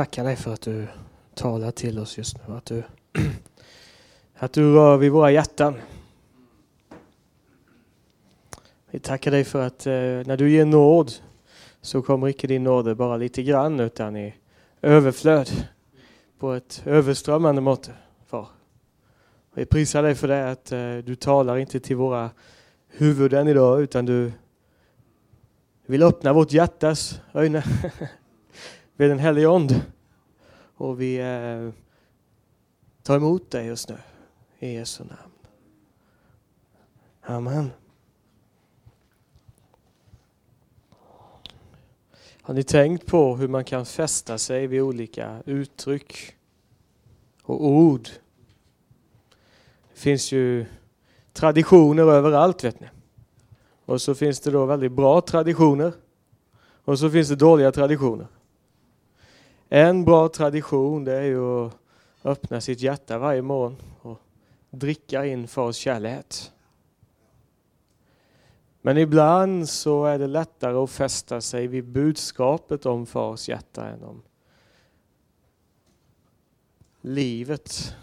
tackar dig för att du talar till oss just nu. Att du, att du rör vid våra hjärtan. Vi tackar dig för att eh, när du ger nåd så kommer icke din nåd bara lite grann utan i överflöd på ett överströmmande mått. Far. Vi prisar dig för det att eh, du talar inte till våra huvuden idag utan du vill öppna vårt hjärtas ögon vid den helige Ande. Och vi eh, tar emot dig just nu i Jesu namn. Amen. Har ni tänkt på hur man kan fästa sig vid olika uttryck och ord? Det finns ju traditioner överallt vet ni. Och så finns det då väldigt bra traditioner. Och så finns det dåliga traditioner. En bra tradition det är ju att öppna sitt hjärta varje morgon och dricka in fars kärlek. Men ibland så är det lättare att fästa sig vid budskapet om fars hjärta än om livet.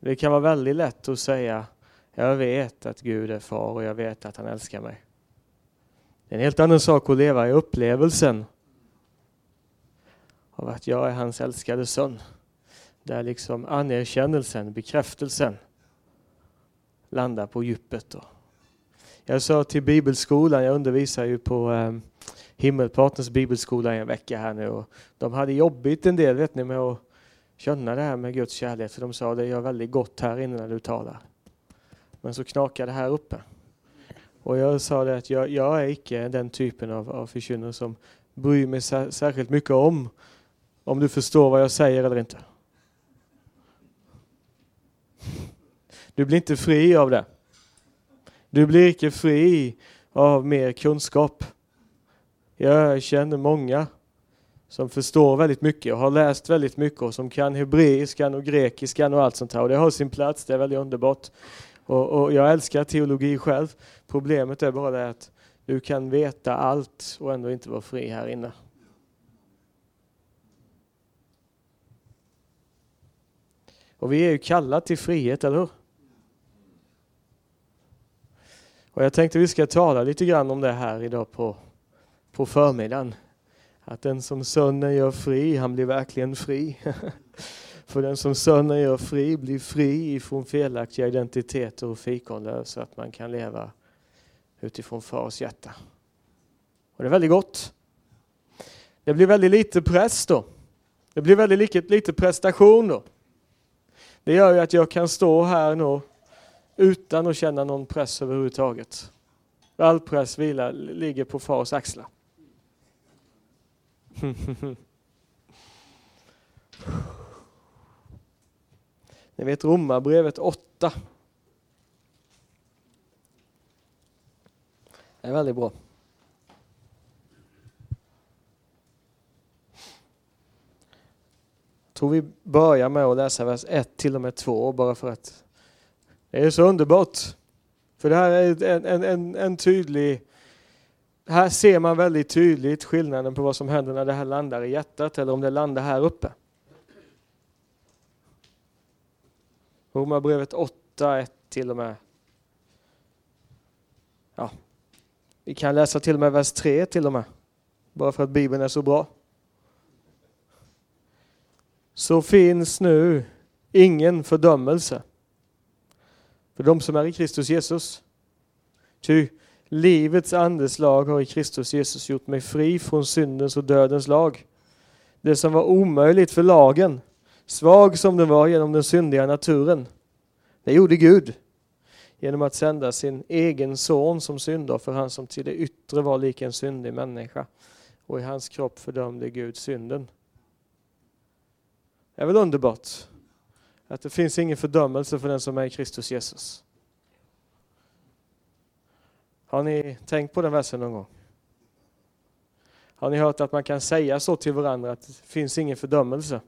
Det kan vara väldigt lätt att säga jag vet att Gud är far och jag vet att han älskar mig. Det är en helt annan sak att leva i upplevelsen av att jag är hans älskade son. Där liksom anerkännelsen, bekräftelsen landar på djupet. Då. Jag sa till bibelskolan, jag undervisar ju på eh, Himmelpartners bibelskola en vecka här nu och de hade jobbigt en del vet ni med att känna det här med Guds kärlek för de sa det gör väldigt gott här inne när du talar. Men så knakar det här uppe. Och jag sa det att jag, jag är icke den typen av, av förkynnare som bryr mig särskilt mycket om om du förstår vad jag säger eller inte. Du blir inte fri av det. Du blir icke fri av mer kunskap. Jag känner många som förstår väldigt mycket och har läst väldigt mycket och som kan hebreiskan och grekiskan och allt sånt här. Och det har sin plats, det är väldigt underbart. Och, och jag älskar teologi själv. Problemet är bara det att du kan veta allt och ändå inte vara fri här inne. Och vi är ju kallade till frihet, eller hur? Och jag tänkte vi ska tala lite grann om det här idag på, på förmiddagen. Att den som sönnen gör fri, han blir verkligen fri. För den som sönnen gör fri blir fri ifrån felaktiga identiteter och fikonlöv så att man kan leva utifrån fars hjärta. Och det är väldigt gott. Det blir väldigt lite press då. Det blir väldigt lite, lite prestation då. Det gör ju att jag kan stå här nu utan att känna någon press överhuvudtaget. All press vilar, ligger på fars axlar. Ni vet Romarbrevet 8. Det är väldigt bra. Tror vi börjar med att läsa vers 1 till och med 2 bara för att det är så underbart. För det här är en, en, en, en tydlig här ser man väldigt tydligt skillnaden på vad som händer när det här landar i hjärtat eller om det landar här uppe. Romarbrevet 8, 1 till och med. Ja, vi kan läsa till och med vers 3 till och med. Bara för att Bibeln är så bra. Så finns nu ingen fördömelse för de som är i Kristus Jesus. Ty livets andeslag har i Kristus Jesus gjort mig fri från syndens och dödens lag. Det som var omöjligt för lagen, svag som den var genom den syndiga naturen, det gjorde Gud genom att sända sin egen son som syndare, för han som till det yttre var lik en syndig människa och i hans kropp fördömde Gud synden. Det är väl underbart att det finns ingen fördömelse för den som är i Kristus Jesus. Har ni tänkt på den versen någon gång? Har ni hört att man kan säga så till varandra att det finns ingen fördömelse?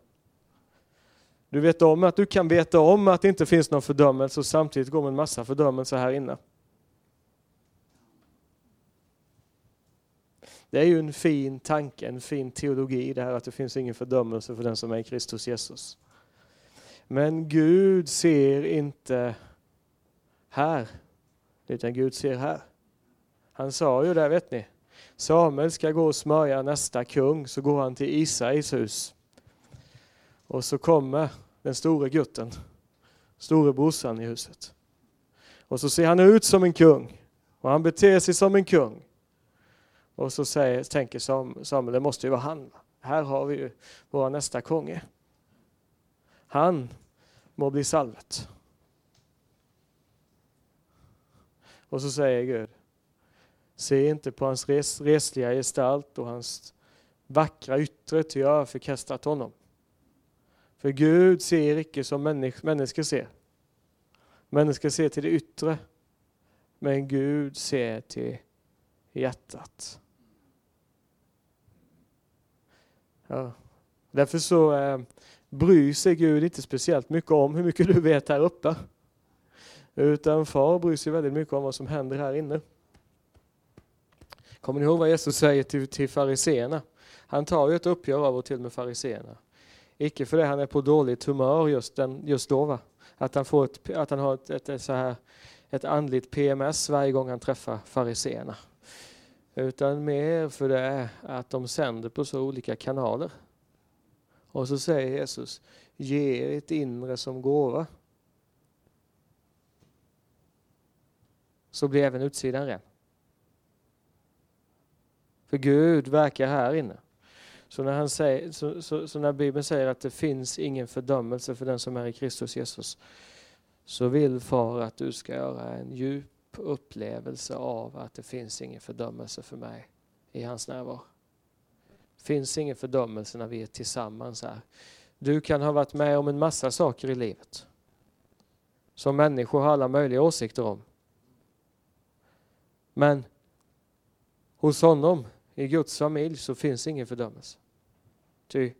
Du vet om att du kan veta om att det inte finns någon fördömelse och samtidigt går med en massa fördömelse här inne. Det är ju en fin tanke, en fin teologi det här att det finns ingen fördömelse för den som är i Kristus Jesus. Men Gud ser inte här, utan Gud ser här. Han sa ju det, vet ni. Samuel ska gå och smörja nästa kung, så går han till Isais hus. Och så kommer den store gutten, store brorsan i huset. Och så ser han ut som en kung och han beter sig som en kung. Och så säger, tänker Samuel, det måste ju vara han. Här har vi ju vår nästa konge. Han må bli salvet. Och så säger Gud, se inte på hans res, resliga gestalt och hans vackra yttre, ty jag har förkastat honom. För Gud ser icke som människor ser. Människor ser till det yttre, men Gud ser till hjärtat. Ja. Därför så eh, bryr sig Gud inte speciellt mycket om hur mycket du vet här uppe. Utan far bryr sig väldigt mycket om vad som händer här inne. Kommer ni ihåg vad Jesus säger till, till fariseerna? Han tar ju ett uppgör av och till med fariseerna. Icke för det han är på dåligt humör just, den, just då. Va? Att, han får ett, att han har ett, ett, så här, ett andligt PMS varje gång han träffar fariseerna. Utan mer för det att de sänder på så olika kanaler. Och så säger Jesus, ge ert inre som gåva. Så blir även utsidan ren. För Gud verkar här inne. Så när, han säger, så, så, så, när Bibeln säger att det finns ingen fördömelse för den som är i Kristus Jesus, så vill Far att du ska göra en djup upplevelse av att det finns ingen fördömelse för mig i hans närvaro. Det finns ingen fördömelse när vi är tillsammans här. Du kan ha varit med om en massa saker i livet som människor har alla möjliga åsikter om. Men hos honom, i Guds familj, så finns ingen fördömelse. Ty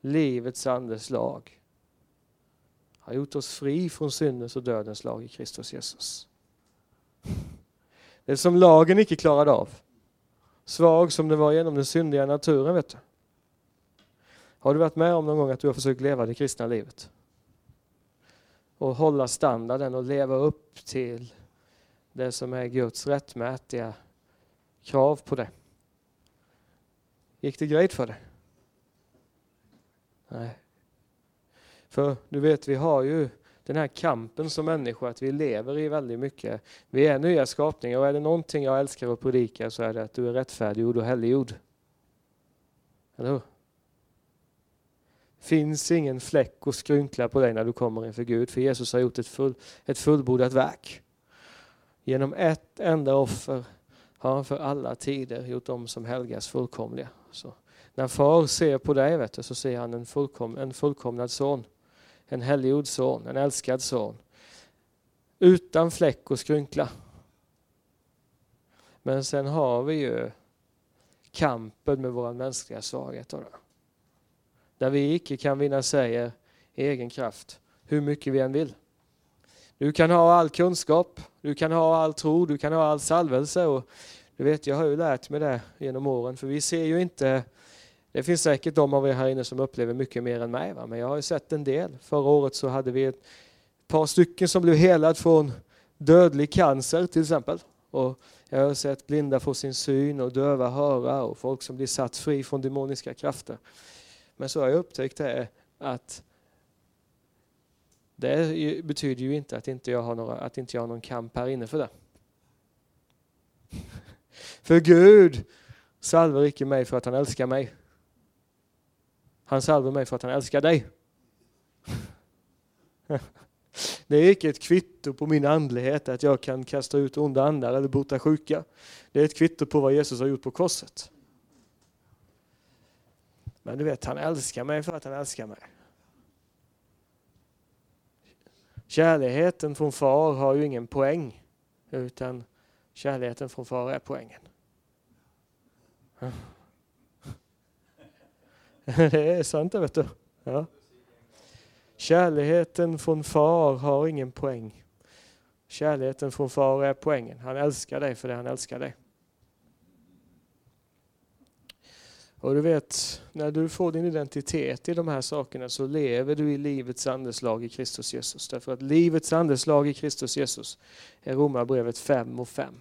livets andes lag har gjort oss fri från syndens och dödens lag i Kristus Jesus. Det som lagen icke klarade av. Svag som det var genom den syndiga naturen, vet du. Har du varit med om någon gång att du har försökt leva det kristna livet? Och hålla standarden och leva upp till det som är Guds rättmätiga krav på det. Gick det grejt för dig? Nej. För du vet, vi har ju den här kampen som människor, att vi lever i väldigt mycket. Vi är nya skapningar och är det någonting jag älskar att predika så är det att du är rättfärdiggjord och helliggjord. Eller hur? finns ingen fläck och skrynkla på dig när du kommer inför Gud, för Jesus har gjort ett, full, ett fullbordat verk. Genom ett enda offer har han för alla tider gjort dem som helgas fullkomliga. Så när far ser på dig vet du, så ser han en, fullkom, en fullkomnad son en helgjord son, en älskad son. Utan fläck och skrynkla. Men sen har vi ju kampen med våra mänskliga svagheter. Där vi icke kan vinna seger i egen kraft, hur mycket vi än vill. Du kan ha all kunskap, du kan ha all tro, du kan ha all salvelse. Och du vet, jag har ju lärt mig det genom åren, för vi ser ju inte det finns säkert de av er här inne som upplever mycket mer än mig, va? men jag har ju sett en del. Förra året så hade vi ett par stycken som blev helade från dödlig cancer till exempel. Och jag har sett blinda få sin syn och döva höra och folk som blir satt fri från demoniska krafter. Men så har jag upptäckt det att det betyder ju inte att inte jag har, några, att inte jag har någon kamp här inne för det. För Gud salvar icke mig för att han älskar mig. Han salver mig för att han älskar dig. Det är icke ett kvitto på min andlighet att jag kan kasta ut onda andar eller bota sjuka. Det är ett kvitto på vad Jesus har gjort på korset. Men du vet, han älskar mig för att han älskar mig. Kärleken från far har ju ingen poäng, utan kärleken från far är poängen. det är sant det vet du. Ja. Kärleken från far har ingen poäng. Kärleken från far är poängen. Han älskar dig för det han älskar dig. Och du vet, när du får din identitet i de här sakerna så lever du i livets andeslag i Kristus Jesus. Därför att livets andeslag i Kristus Jesus är Romarbrevet 5 och 5.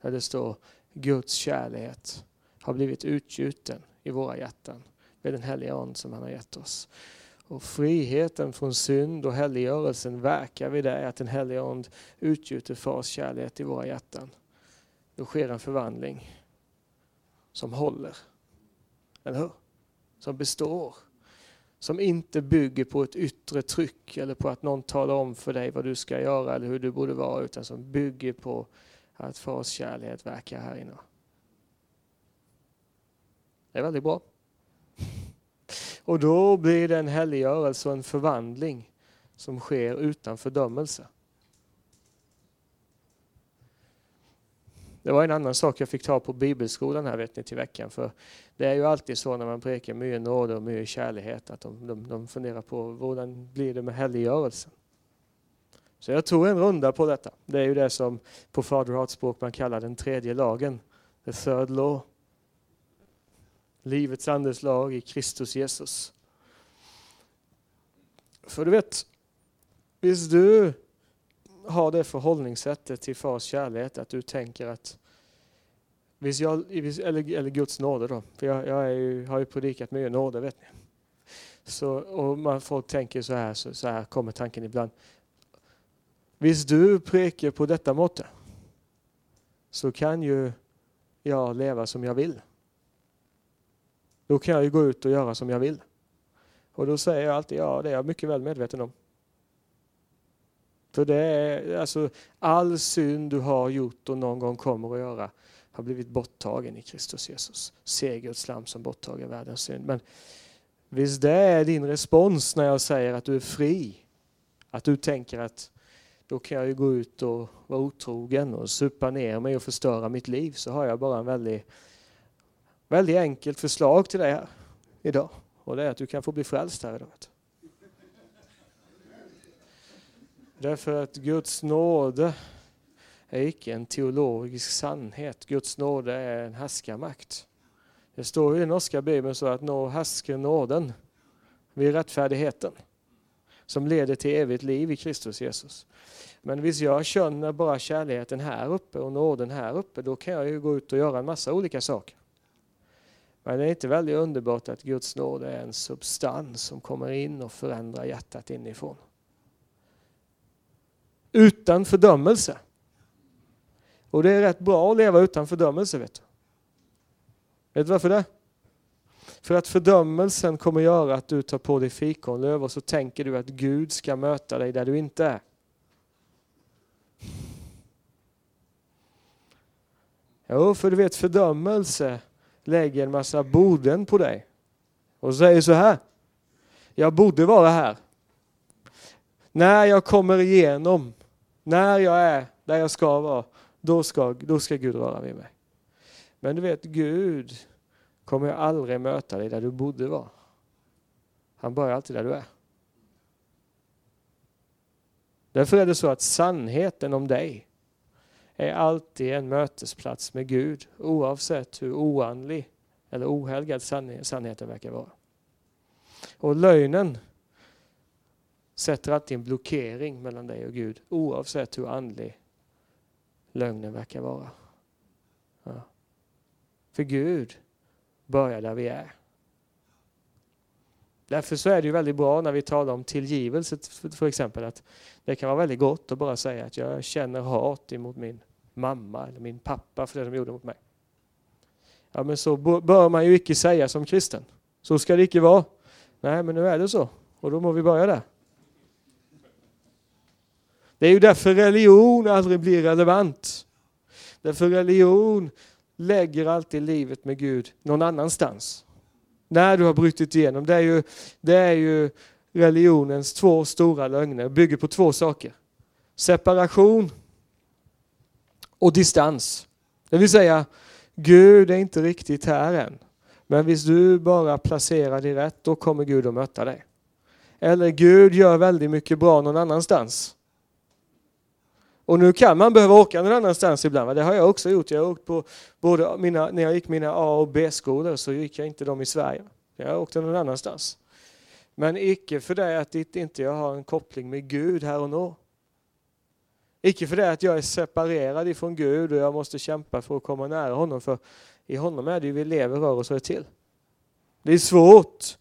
Där det står Guds kärlek har blivit utgjuten i våra hjärtan med den heliga Ande som han har gett oss. Och friheten från synd och helliggörelsen verkar vid det att den heliga Ande utgjuter fars kärlek i våra hjärtan. Då sker en förvandling som håller. Eller hur? Som består. Som inte bygger på ett yttre tryck eller på att någon talar om för dig vad du ska göra eller hur du borde vara utan som bygger på att fars kärlek verkar här inne. Det är väldigt bra. Och då blir det en helliggörelse och en förvandling som sker utan fördömelse. Det var en annan sak jag fick ta på bibelskolan här vet ni till veckan. För det är ju alltid så när man prekar mycket nåd och mycket kärlighet att de, de, de funderar på hur blir det med helliggörelsen. Så jag tog en runda på detta. Det är ju det som på faderhatspråk man kallar den tredje lagen. The third law. Livets andes lag i Kristus Jesus. För du vet, visst du har det förhållningssättet till fars kärlek att du tänker att Visst jag, eller, eller Guds nåde då, för jag, jag ju, har ju predikat mycket nåde vet ni. Så, och man, folk tänker så här, så, så här kommer tanken ibland. Visst du prekar på detta måttet så kan ju jag leva som jag vill. Då kan jag ju gå ut och göra som jag vill. Och då säger jag alltid, ja det är jag mycket väl medveten om. För det är alltså all synd du har gjort och någon gång kommer att göra har blivit borttagen i Kristus Jesus. Se Guds lam som borttager världens synd. Men visst det är din respons när jag säger att du är fri. Att du tänker att då kan jag ju gå ut och vara otrogen och supa ner mig och förstöra mitt liv. Så har jag bara en väldigt, väldigt enkelt förslag till dig här idag. Och det är att du kan få bli frälst här idag. Därför att Guds nåde är icke en teologisk sannhet. Guds nåde är en härskarmakt. Det står i den norska bibeln så att nå härskar nåden vid rättfärdigheten som leder till evigt liv i Kristus Jesus. Men visst jag känner bara kärleken här uppe och nåden här uppe, då kan jag ju gå ut och göra en massa olika saker. Men det är inte väldigt underbart att Guds nåd är en substans som kommer in och förändrar hjärtat inifrån. Utan fördömelse. Och det är rätt bra att leva utan fördömelse. Vet du. vet du varför det? För att fördömelsen kommer göra att du tar på dig fikonlöv och så tänker du att Gud ska möta dig där du inte är. Jo, för du vet fördömelse lägger en massa borden på dig och säger så här. Jag borde vara här. När jag kommer igenom, när jag är där jag ska vara, då ska, då ska Gud röra vid mig. Men du vet, Gud kommer aldrig möta dig där du borde vara. Han börjar alltid där du är. Därför är det så att sannheten om dig är alltid en mötesplats med Gud oavsett hur oandlig eller ohelgad sannheten verkar vara. Och lögnen sätter alltid en blockering mellan dig och Gud oavsett hur andlig lögnen verkar vara. Ja. För Gud börjar där vi är. Därför så är det ju väldigt bra när vi talar om tillgivelse för exempel att det kan vara väldigt gott att bara säga att jag känner hat emot min mamma eller min pappa för det de gjorde mot mig. Ja men så bör man ju icke säga som kristen. Så ska det icke vara. Nej men nu är det så och då må vi börja där. Det är ju därför religion aldrig blir relevant. Därför religion lägger alltid livet med Gud någon annanstans. När du har brutit igenom. Det är ju, det är ju religionens två stora lögner. bygger på två saker. Separation och distans. Det vill säga, Gud är inte riktigt här än. Men visst du bara placerar dig rätt, då kommer Gud att möta dig. Eller Gud gör väldigt mycket bra någon annanstans. Och nu kan man behöva åka någon annanstans ibland. Det har jag också gjort. Jag har åkt på både mina, när jag gick mina A och B-skolor så gick jag inte dem i Sverige. Jag åkte någon annanstans. Men icke för det att inte jag har en koppling med Gud här och nu. Icke för det att jag är separerad ifrån Gud och jag måste kämpa för att komma nära honom. För i honom är det ju vi lever, rör oss och är till. Det är svårt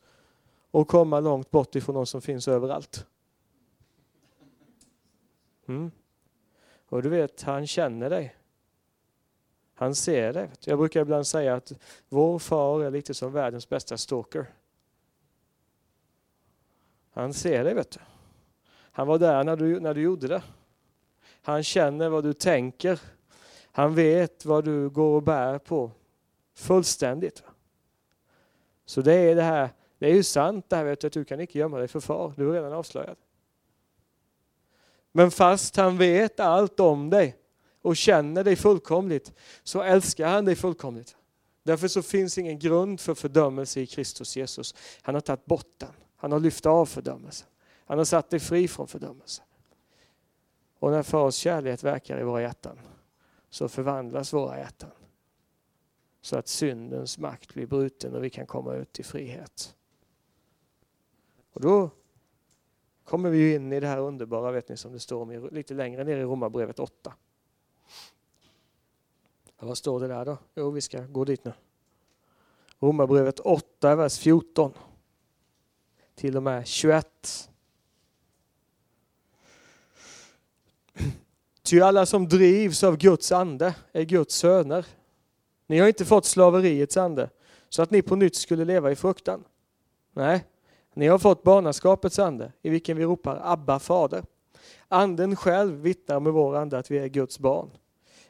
att komma långt bort ifrån någon som finns överallt. Mm. Och du vet, han känner dig. Han ser dig. Jag brukar ibland säga att vår far är lite som världens bästa stalker. Han ser dig, vet du. Han var där när du, när du gjorde det. Han känner vad du tänker. Han vet vad du går och bär på. Fullständigt. Så det är det här, det är ju sant det här vet du, att du kan inte gömma dig för far. Du är redan avslöjad. Men fast han vet allt om dig och känner dig fullkomligt så älskar han dig fullkomligt. Därför så finns ingen grund för fördömelse i Kristus Jesus. Han har tagit bort den. Han har lyft av fördömelsen. Han har satt dig fri från fördömelse. Och när Fars kärlek verkar i våra hjärtan så förvandlas våra hjärtan. Så att syndens makt blir bruten och vi kan komma ut i frihet. Och då kommer vi in i det här underbara, vet ni, som det står om lite längre ner i Romarbrevet 8. vad står det där då? Jo, vi ska gå dit nu. Romarbrevet 8, vers 14 till och med 21. Ty alla som drivs av Guds ande är Guds söner. Ni har inte fått slaveriets ande så att ni på nytt skulle leva i fruktan. Nej, ni har fått barnaskapets ande i vilken vi ropar Abba fader. Anden själv vittnar med vår ande att vi är Guds barn.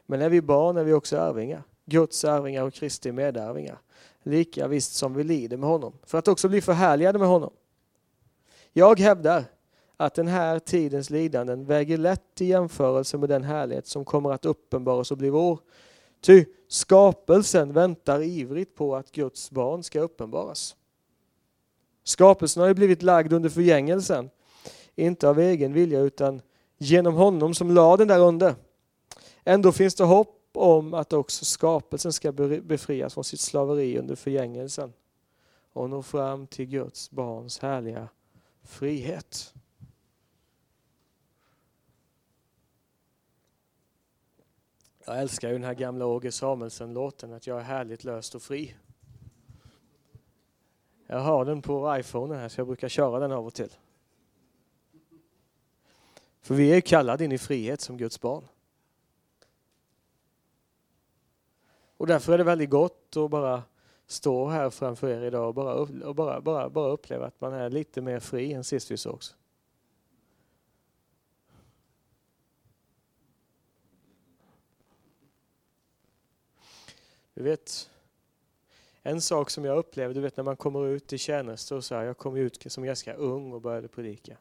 Men är vi barn är vi också arvingar. Guds arvingar och Kristi medarvingar. Lika visst som vi lider med honom, för att också bli förhärligade med honom. Jag hävdar att den här tidens lidanden väger lätt i jämförelse med den härlighet som kommer att uppenbaras och bli vår. Ty skapelsen väntar ivrigt på att Guds barn ska uppenbaras. Skapelsen har ju blivit lagd under förgängelsen, inte av egen vilja utan genom honom som lade den där under. Ändå finns det hopp om att också skapelsen ska befrias från sitt slaveri under förgängelsen och nå fram till Guds barns härliga frihet. Jag älskar ju den här gamla Åge Samuelsen-låten, att jag är härligt löst och fri. Jag har den på iPhone här, så jag brukar köra den av och till. För vi är kallade in i frihet som Guds barn. Och därför är det väldigt gott att bara stå här framför er idag och bara, och bara, bara, bara uppleva att man är lite mer fri än sist vi sågs. Du vet, en sak som jag upplevde, du vet när man kommer ut i tjänst och så här, jag kom ut som ganska ung och började predika.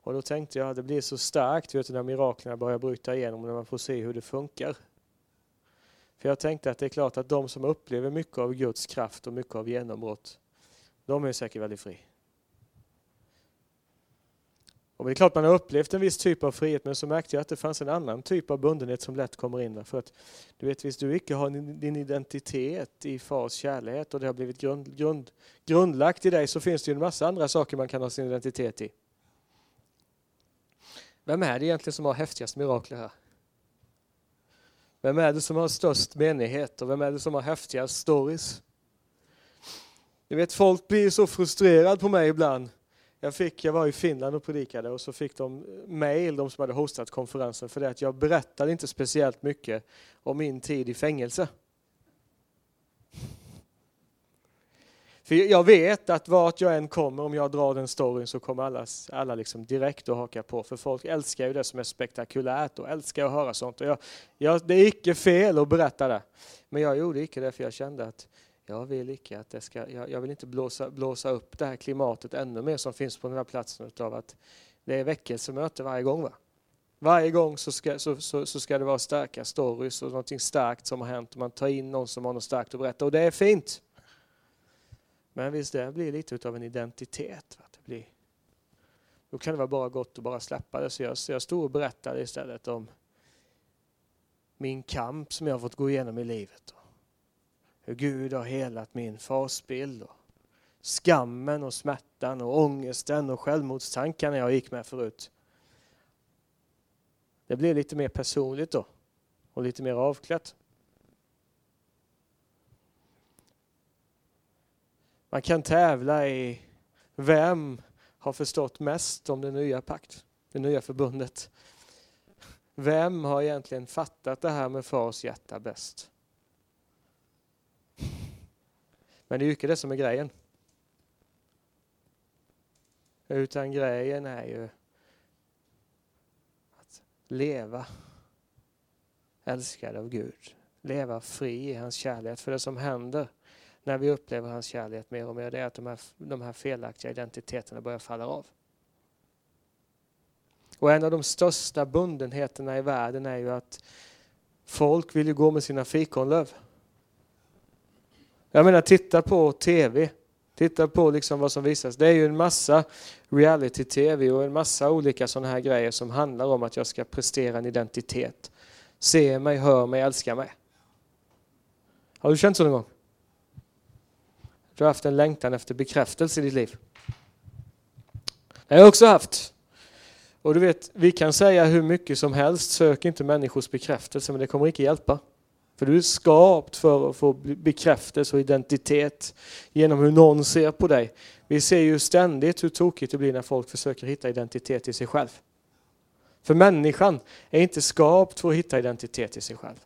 Och då tänkte jag, det blir så starkt vet du, när miraklerna börjar bryta igenom och när man får se hur det funkar. För jag tänkte att det är klart att de som upplever mycket av Guds kraft och mycket av genombrott, de är säkert väldigt fria. Och det är klart man har upplevt en viss typ av frihet men så märkte jag att det fanns en annan typ av bundenhet som lätt kommer in. För att du vet, visst du icke har din identitet i fars kärlek och det har blivit grund, grund, grundlagt i dig så finns det ju en massa andra saker man kan ha sin identitet i. Vem är det egentligen som har häftigast mirakler här? Vem är det som har störst menighet och vem är det som har häftigast stories? Du vet, folk blir så frustrerade på mig ibland. Jag, fick, jag var i Finland och predikade och så fick de mail, de som hade hostat konferensen, för det att jag berättade inte speciellt mycket om min tid i fängelse. För jag vet att vart jag än kommer, om jag drar den storyn så kommer alla, alla liksom direkt att haka på. För folk älskar ju det som är spektakulärt och älskar att höra sånt. Och jag, jag, det är icke fel att berätta det. Men jag gjorde icke det för jag kände att jag vill icke att det ska, jag, jag vill inte blåsa, blåsa upp det här klimatet ännu mer som finns på den här platsen utav att det är väckelsemöte varje gång. Va? Varje gång så ska, så, så, så, ska det vara starka stories och någonting starkt som har hänt man tar in någon som har något starkt att berätta och det är fint. Men visst det blir lite av en identitet. Va? Det blir. Då kan det vara bara gott att bara släppa det. Så jag, så jag stod och berättade istället om min kamp som jag har fått gå igenom i livet. Hur Gud har helat min farsbild. Och skammen och smärtan och ångesten och självmordstankarna jag gick med förut. Det blir lite mer personligt då och lite mer avklätt. Man kan tävla i vem har förstått mest om den nya pakt, det nya förbundet. Vem har egentligen fattat det här med fars hjärta bäst? Men det är ju inte det som är grejen. Utan grejen är ju att leva älskad av Gud. Leva fri i hans kärlek. För det som händer när vi upplever hans kärlek mer och mer, det är att de här, de här felaktiga identiteterna börjar falla av. Och en av de största bundenheterna i världen är ju att folk vill ju gå med sina fikonlöv. Jag menar, titta på TV. Titta på liksom vad som visas. Det är ju en massa reality-tv och en massa olika sådana här grejer som handlar om att jag ska prestera en identitet. Se mig, hör mig, älska mig. Har du känt så någon gång? Du har haft en längtan efter bekräftelse i ditt liv. Det har jag också haft. Och du vet, vi kan säga hur mycket som helst, sök inte människors bekräftelse, men det kommer inte hjälpa. För du är skapt för att få bekräftelse och identitet genom hur någon ser på dig. Vi ser ju ständigt hur tokigt det blir när folk försöker hitta identitet i sig själv. För människan är inte skapt för att hitta identitet i sig själv.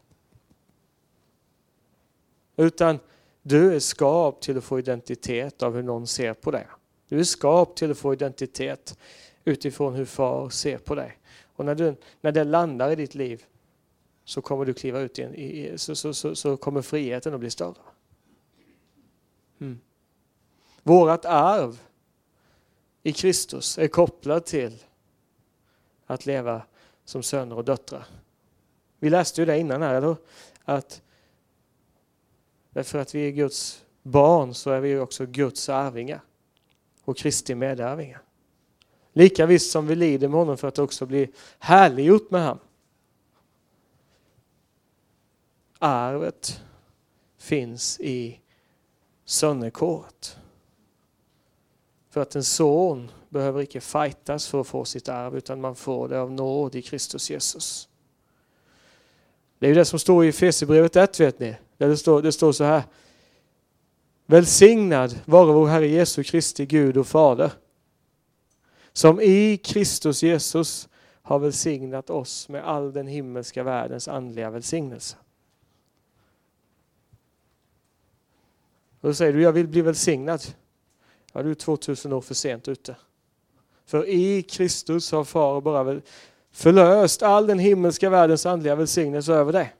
Utan du är skapt till att få identitet av hur någon ser på dig. Du är skapt till att få identitet utifrån hur far ser på dig. Och när, du, när det landar i ditt liv så kommer du kliva ut i, en, i så, så, så, så, kommer friheten att bli större. Mm. Vårat arv i Kristus är kopplat till att leva som söner och döttrar. Vi läste ju det innan här, eller Att därför att vi är Guds barn så är vi också Guds arvingar och Kristi medarvingar. Lika visst som vi lider med honom för att också bli härliggjort med honom. Arvet finns i sönderkåret. För att en son behöver icke fightas för att få sitt arv utan man får det av nåd i Kristus Jesus. Det är ju det som står i Efesierbrevet 1 vet ni. Där det, står, det står så här. Välsignad vare vår Herre Jesu Kristi Gud och Fader. Som i Kristus Jesus har välsignat oss med all den himmelska världens andliga välsignelse. Och då säger du, jag vill bli välsignad. Ja, du är 2000 år för sent ute. För i Kristus har far bara förlöst all den himmelska världens andliga välsignelse över dig.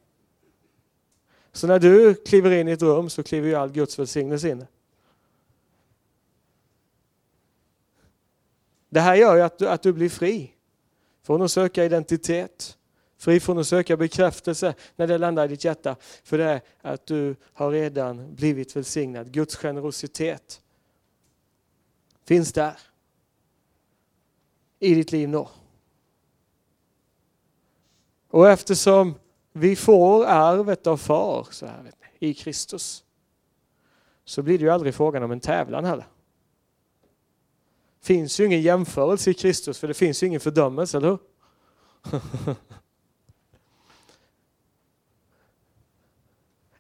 Så när du kliver in i ett rum så kliver ju all Guds välsignelse in. Det här gör ju att du, att du blir fri från att söka identitet, fri från att söka bekräftelse när det landar i ditt hjärta. För det är att du har redan blivit välsignad. Guds generositet finns där i ditt liv nu. Och eftersom vi får arvet av far så här, vet ni, i Kristus så blir det ju aldrig frågan om en tävlan heller. finns ju ingen jämförelse i Kristus för det finns ju ingen fördömelse, eller hur?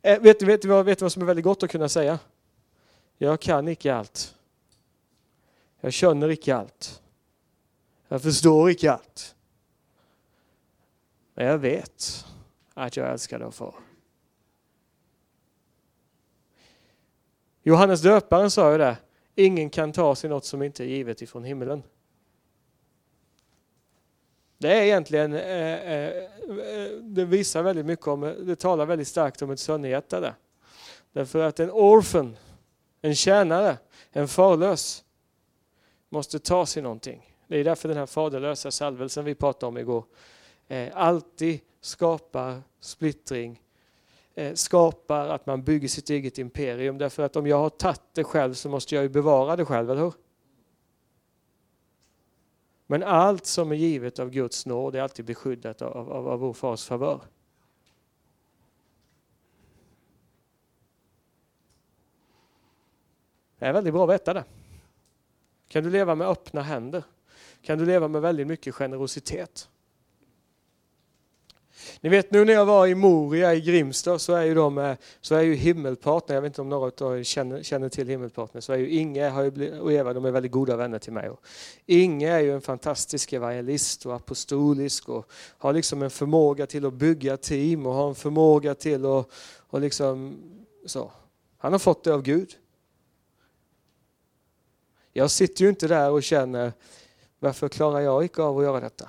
Eh, vet, vet, vet, vet vad som är väldigt gott att kunna säga? Jag kan icke allt. Jag känner icke allt. Jag förstår icke allt. Men jag vet att jag älskar av far. Johannes döparen sa ju det, ingen kan ta sig något som inte är givet ifrån himlen. Det är egentligen, eh, eh, det visar väldigt mycket om, det talar väldigt starkt om ett sönderhjärtade. där. Därför att en orphan, en tjänare, en farlös, måste ta sig någonting. Det är därför den här faderlösa salvelsen vi pratade om igår eh, alltid skapar splittring, skapar att man bygger sitt eget imperium. Därför att om jag har tagit det själv så måste jag ju bevara det själv, eller hur? Men allt som är givet av Guds nåd är alltid beskyddat av, av, av vår fars favör. Det är väldigt bra att veta det. Kan du leva med öppna händer? Kan du leva med väldigt mycket generositet? Ni vet nu när jag var i Moria i Grimsta så är ju, de, eh, så är ju himmelpartner, jag vet inte om några av er känner, känner till himmelpartner, så är ju Inge och Eva de är väldigt goda vänner till mig. Och Inge är ju en fantastisk evangelist och apostolisk och har liksom en förmåga till att bygga team och har en förmåga till att och liksom så. Han har fått det av Gud. Jag sitter ju inte där och känner, varför klarar jag inte av att göra detta?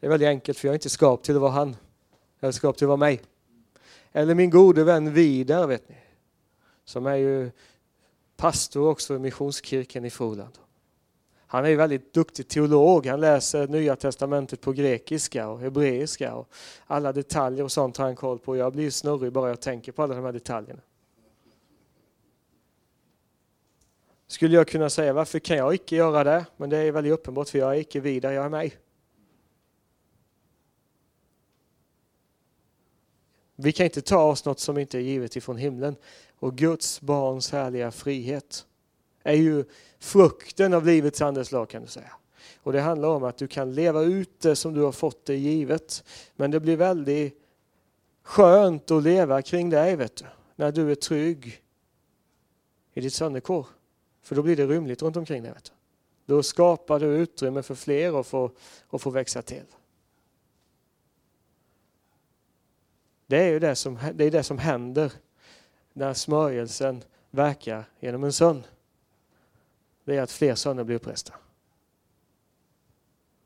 Det är väldigt enkelt för jag är inte skapt till att vara han. Jag är skapt till att vara mig. Eller min gode vän Vidar, vet ni. Som är ju pastor också i Missionskirken i Froland. Han är ju väldigt duktig teolog. Han läser Nya Testamentet på grekiska och hebreiska. Och alla detaljer och sånt har han koll på. Jag blir snurrig bara jag tänker på alla de här detaljerna. Skulle jag kunna säga, varför kan jag icke göra det? Men det är väldigt uppenbart, för jag är icke vidare, jag är mig. Vi kan inte ta oss något som inte är givet ifrån himlen. Och Guds barns härliga frihet är ju frukten av livets andeslag kan du säga. Och det handlar om att du kan leva ut det som du har fått det givet. Men det blir väldigt skönt att leva kring dig vet du. När du är trygg i ditt sönderkår. För då blir det rymligt runt omkring dig. Vet du. Då skapar du utrymme för fler att få, att få växa till. Det är ju det som, det är det som händer när smörjelsen verkar genom en son. Det är att fler söner blir uppresta.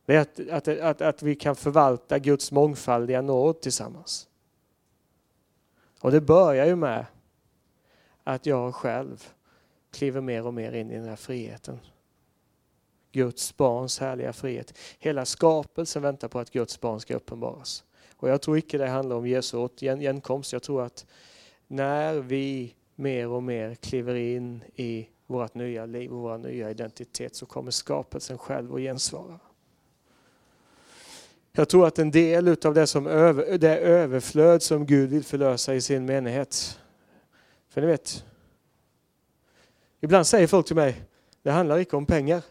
Det är att, att, att, att vi kan förvalta Guds mångfaldiga nåd tillsammans. Och det börjar ju med att jag själv kliver mer och mer in i den här friheten. Guds barns härliga frihet. Hela skapelsen väntar på att Guds barn ska uppenbaras. Och jag tror inte det handlar om Jesu återkomst. Jag tror att när vi mer och mer kliver in i vårt nya liv och vår nya identitet så kommer skapelsen själv att gensvara. Jag tror att en del av det, som över, det överflöd som Gud vill förlösa i sin menighet. För ni vet, ibland säger folk till mig, det handlar inte om pengar.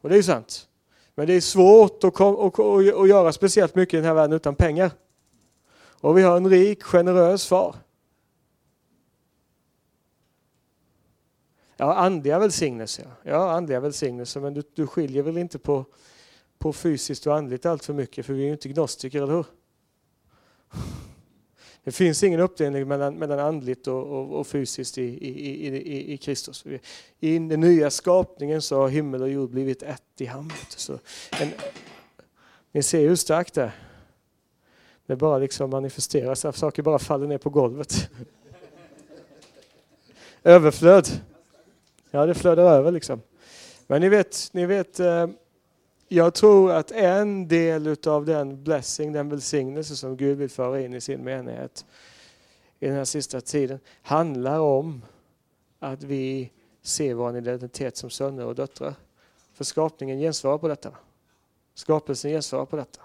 Och det är ju sant. Men det är svårt att, kom, att, att, att göra speciellt mycket i den här världen utan pengar. Och vi har en rik, generös far. Ja, andliga välsignelser. Ja, andliga välsignelser, men du, du skiljer väl inte på, på fysiskt och andligt allt för mycket, för vi är ju inte gnostiker, eller hur? Det finns ingen uppdelning mellan, mellan andligt och, och, och fysiskt i, i, i, i, Kristus. I den nya skapningen så har himmel och jord blivit ett i hand. Så en, ni ser hur starkt det är. Det bara liksom manifesteras, saker bara faller ner på golvet. Överflöd. Ja, det flödar över liksom. Men ni vet, ni vet eh, jag tror att en del av den blessing, den välsignelse som Gud vill föra in i sin menighet i den här sista tiden handlar om att vi ser vår identitet som söner och döttrar. För skapningen gensvarar på detta. Skapelsen gensvarar på detta.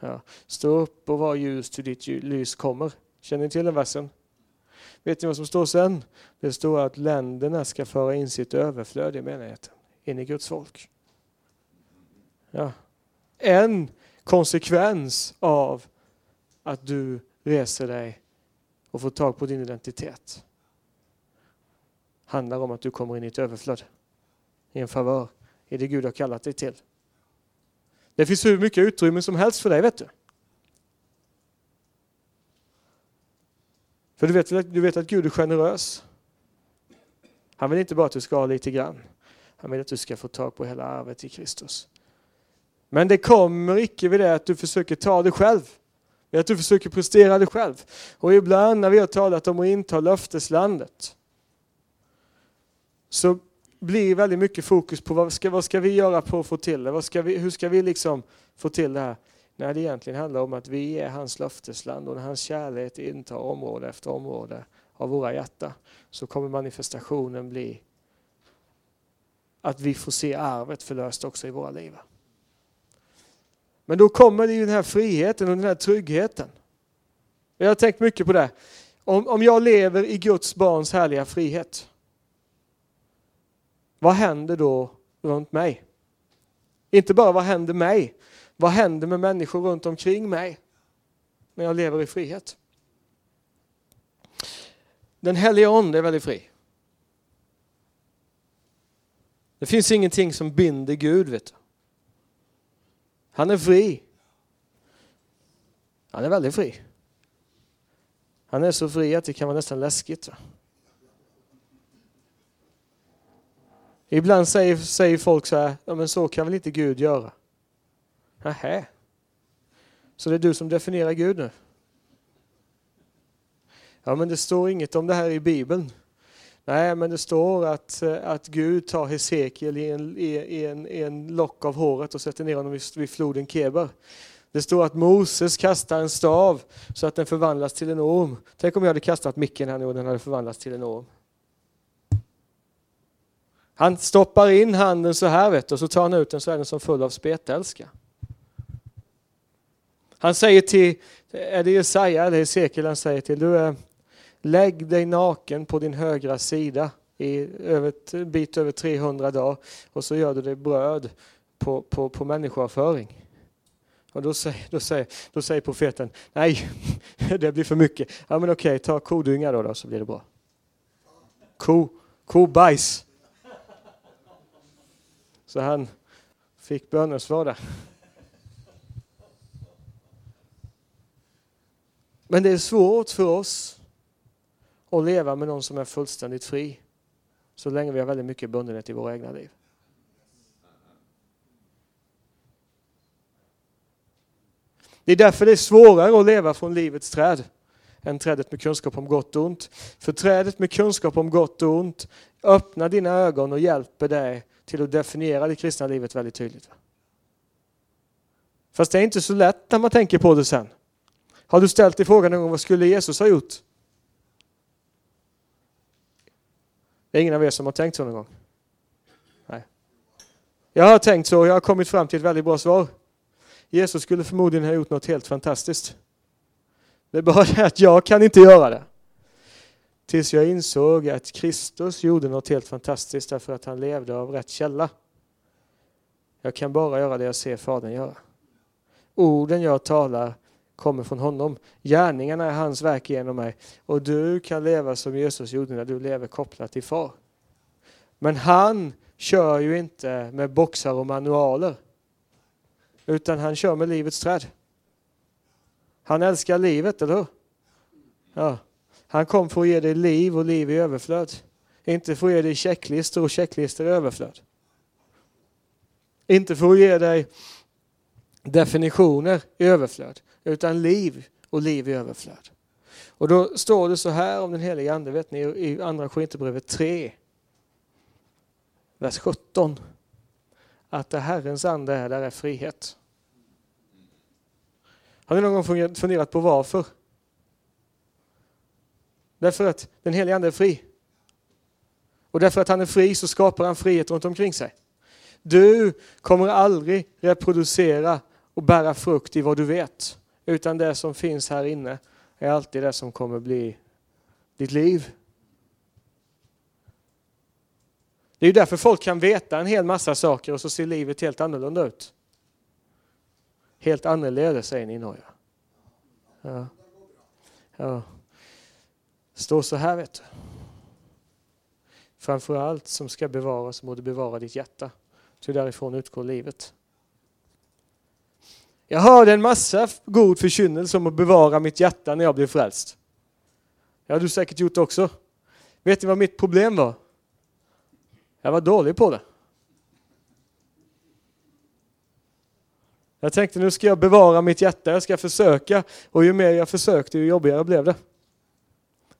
Ja. Stå upp och var ljus till ditt lys kommer. Känner ni till den versen? Vet ni vad som står sen? Det står att länderna ska föra in sitt överflöd i menigheten, in i Guds folk. Ja. En konsekvens av att du reser dig och får tag på din identitet handlar om att du kommer in i ett överflöd, i en favör, i det Gud har kallat dig till. Det finns hur mycket utrymme som helst för dig, vet du. För du vet, du vet att Gud är generös. Han vill inte bara att du ska ha lite grann. Han vill att du ska få tag på hela arvet i Kristus. Men det kommer icke vid det att du försöker ta det själv. Att du försöker prestera det själv. Och ibland när vi har talat om att inta löfteslandet så blir väldigt mycket fokus på vad ska, vad ska vi göra på att få till det? Vad ska vi, hur ska vi liksom få till det här? När det egentligen handlar om att vi är hans löftesland och när hans kärlek intar område efter område av våra hjärtan så kommer manifestationen bli att vi får se arvet förlöst också i våra liv. Men då kommer det ju den här friheten och den här tryggheten. Jag har tänkt mycket på det. Om, om jag lever i Guds barns härliga frihet, vad händer då runt mig? Inte bara vad händer mig, vad händer med människor runt omkring mig när jag lever i frihet? Den heliga Ande är väldigt fri. Det finns ingenting som binder Gud. Vet du. Han är fri. Han är väldigt fri. Han är så fri att det kan vara nästan läskigt. Va? Ibland säger, säger folk så här, ja men så kan väl inte Gud göra? Nähä. Så det är du som definierar Gud nu? Ja men det står inget om det här i Bibeln. Nej, men det står att, eh, att Gud tar Hesekiel i en, i, en, i en lock av håret och sätter ner honom vid, vid floden Keber. Det står att Moses kastar en stav så att den förvandlas till en orm. Tänk om jag hade kastat micken här nu och den hade förvandlats till en orm. Han stoppar in handen så här vet du, och så tar han ut den så är den som full av spetälska. Han säger till, är det Jesaja eller Hesekiel han säger till, du är Lägg dig naken på din högra sida i över, en bit över 300 dagar och så gör du dig bröd på, på, på människoavföring. Och då säger, då, säger, då säger profeten, nej, det blir för mycket. Ja men okej, ta kodynga då, då så blir det bra. Ko, kobajs. Så han fick bönesvar där. Men det är svårt för oss och leva med någon som är fullständigt fri. Så länge vi har väldigt mycket bundenhet i våra egna liv. Det är därför det är svårare att leva från livets träd än trädet med kunskap om gott och ont. För trädet med kunskap om gott och ont öppnar dina ögon och hjälper dig till att definiera det kristna livet väldigt tydligt. Fast det är inte så lätt när man tänker på det sen. Har du ställt dig frågan någon gång, vad skulle Jesus ha gjort? Det är ingen av er som har tänkt så någon gång? Nej. Jag har tänkt så och jag har kommit fram till ett väldigt bra svar. Jesus skulle förmodligen ha gjort något helt fantastiskt. Det är bara det att jag kan inte göra det. Tills jag insåg att Kristus gjorde något helt fantastiskt därför att han levde av rätt källa. Jag kan bara göra det jag ser Fadern göra. Orden jag talar kommer från honom. Gärningarna är hans verk genom mig. Och du kan leva som Jesus gjorde när du lever kopplat till far. Men han kör ju inte med boxar och manualer. Utan han kör med livets träd. Han älskar livet, eller hur? Ja. Han kom för att ge dig liv och liv i överflöd. Inte för att ge dig checklistor och checklistor i överflöd. Inte för att ge dig definitioner i överflöd utan liv och liv i överflöd. Och då står det så här om den helige Ande, vet ni, i andra Korinthierbrevet 3, vers 17. Att där Herrens ande är, där är frihet. Har ni någon gång funderat på varför? Därför att den helige Ande är fri. Och därför att han är fri så skapar han frihet runt omkring sig. Du kommer aldrig reproducera och bära frukt i vad du vet. Utan det som finns här inne är alltid det som kommer bli ditt liv. Det är ju därför folk kan veta en hel massa saker och så ser livet helt annorlunda ut. Helt annorlunda säger ni i Norge. Ja. Ja. står så här vet du. Framför allt som ska bevaras må du bevara ditt hjärta. Ty därifrån utgår livet. Jag hörde en massa god förkynnelse om att bevara mitt hjärta när jag blev frälst. Det har du säkert gjort också. Vet ni vad mitt problem var? Jag var dålig på det. Jag tänkte nu ska jag bevara mitt hjärta, jag ska försöka. Och ju mer jag försökte, ju jobbigare blev det.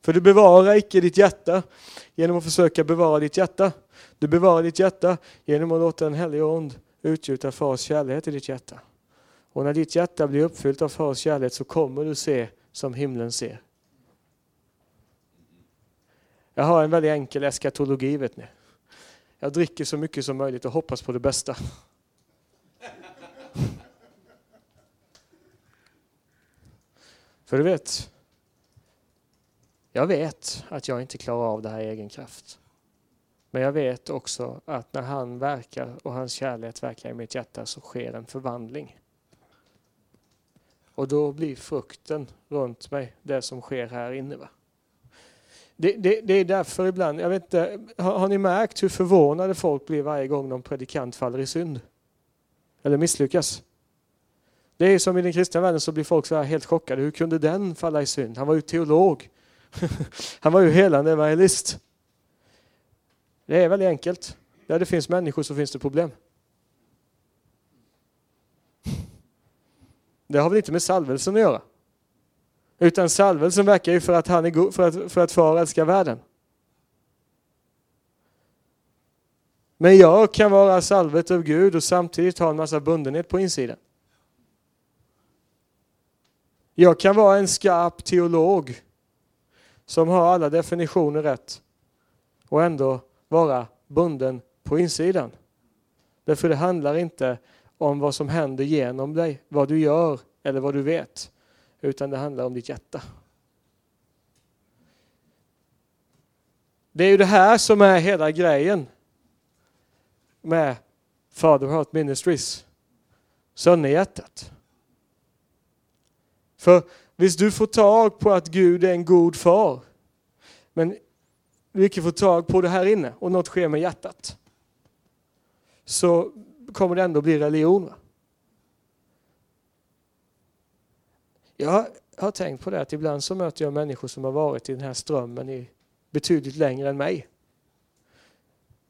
För du bevarar icke ditt hjärta genom att försöka bevara ditt hjärta. Du bevarar ditt hjärta genom att låta en helig ond utgjuta fars kärlek i ditt hjärta. Och när ditt hjärta blir uppfyllt av Fars kärlek så kommer du se som himlen ser. Jag har en väldigt enkel eskatologi vet ni. Jag dricker så mycket som möjligt och hoppas på det bästa. För du vet, jag vet att jag inte klarar av det här i egen kraft. Men jag vet också att när han verkar och hans kärlek verkar i mitt hjärta så sker en förvandling. Och då blir frukten runt mig det som sker här inne. Va? Det, det, det är därför ibland, jag vet inte, har, har, ni märkt hur förvånade folk blir varje gång någon predikant faller i synd? Eller misslyckas? Det är som i den kristna världen så blir folk så här helt chockade. Hur kunde den falla i synd? Han var ju teolog. Han var ju helande evangelist. Det är väldigt enkelt. Där det finns människor så finns det problem. Det har väl inte med salvelsen att göra. Utan salvelsen verkar ju för att, han är god, för att, för att far älskar världen. Men jag kan vara salvet av Gud och samtidigt ha en massa bundenhet på insidan. Jag kan vara en skarp teolog som har alla definitioner rätt och ändå vara bunden på insidan. Därför det handlar inte om vad som händer genom dig, vad du gör eller vad du vet, utan det handlar om ditt hjärta. Det är ju det här som är hela grejen med Father Heart Ministries, Sönderhjärtat. För visst du får tag på att Gud är en god far, men du icke får tag på det här inne och något sker med hjärtat, så kommer det ändå bli religion. Jag har tänkt på det att ibland så möter jag människor som har varit i den här strömmen i betydligt längre än mig.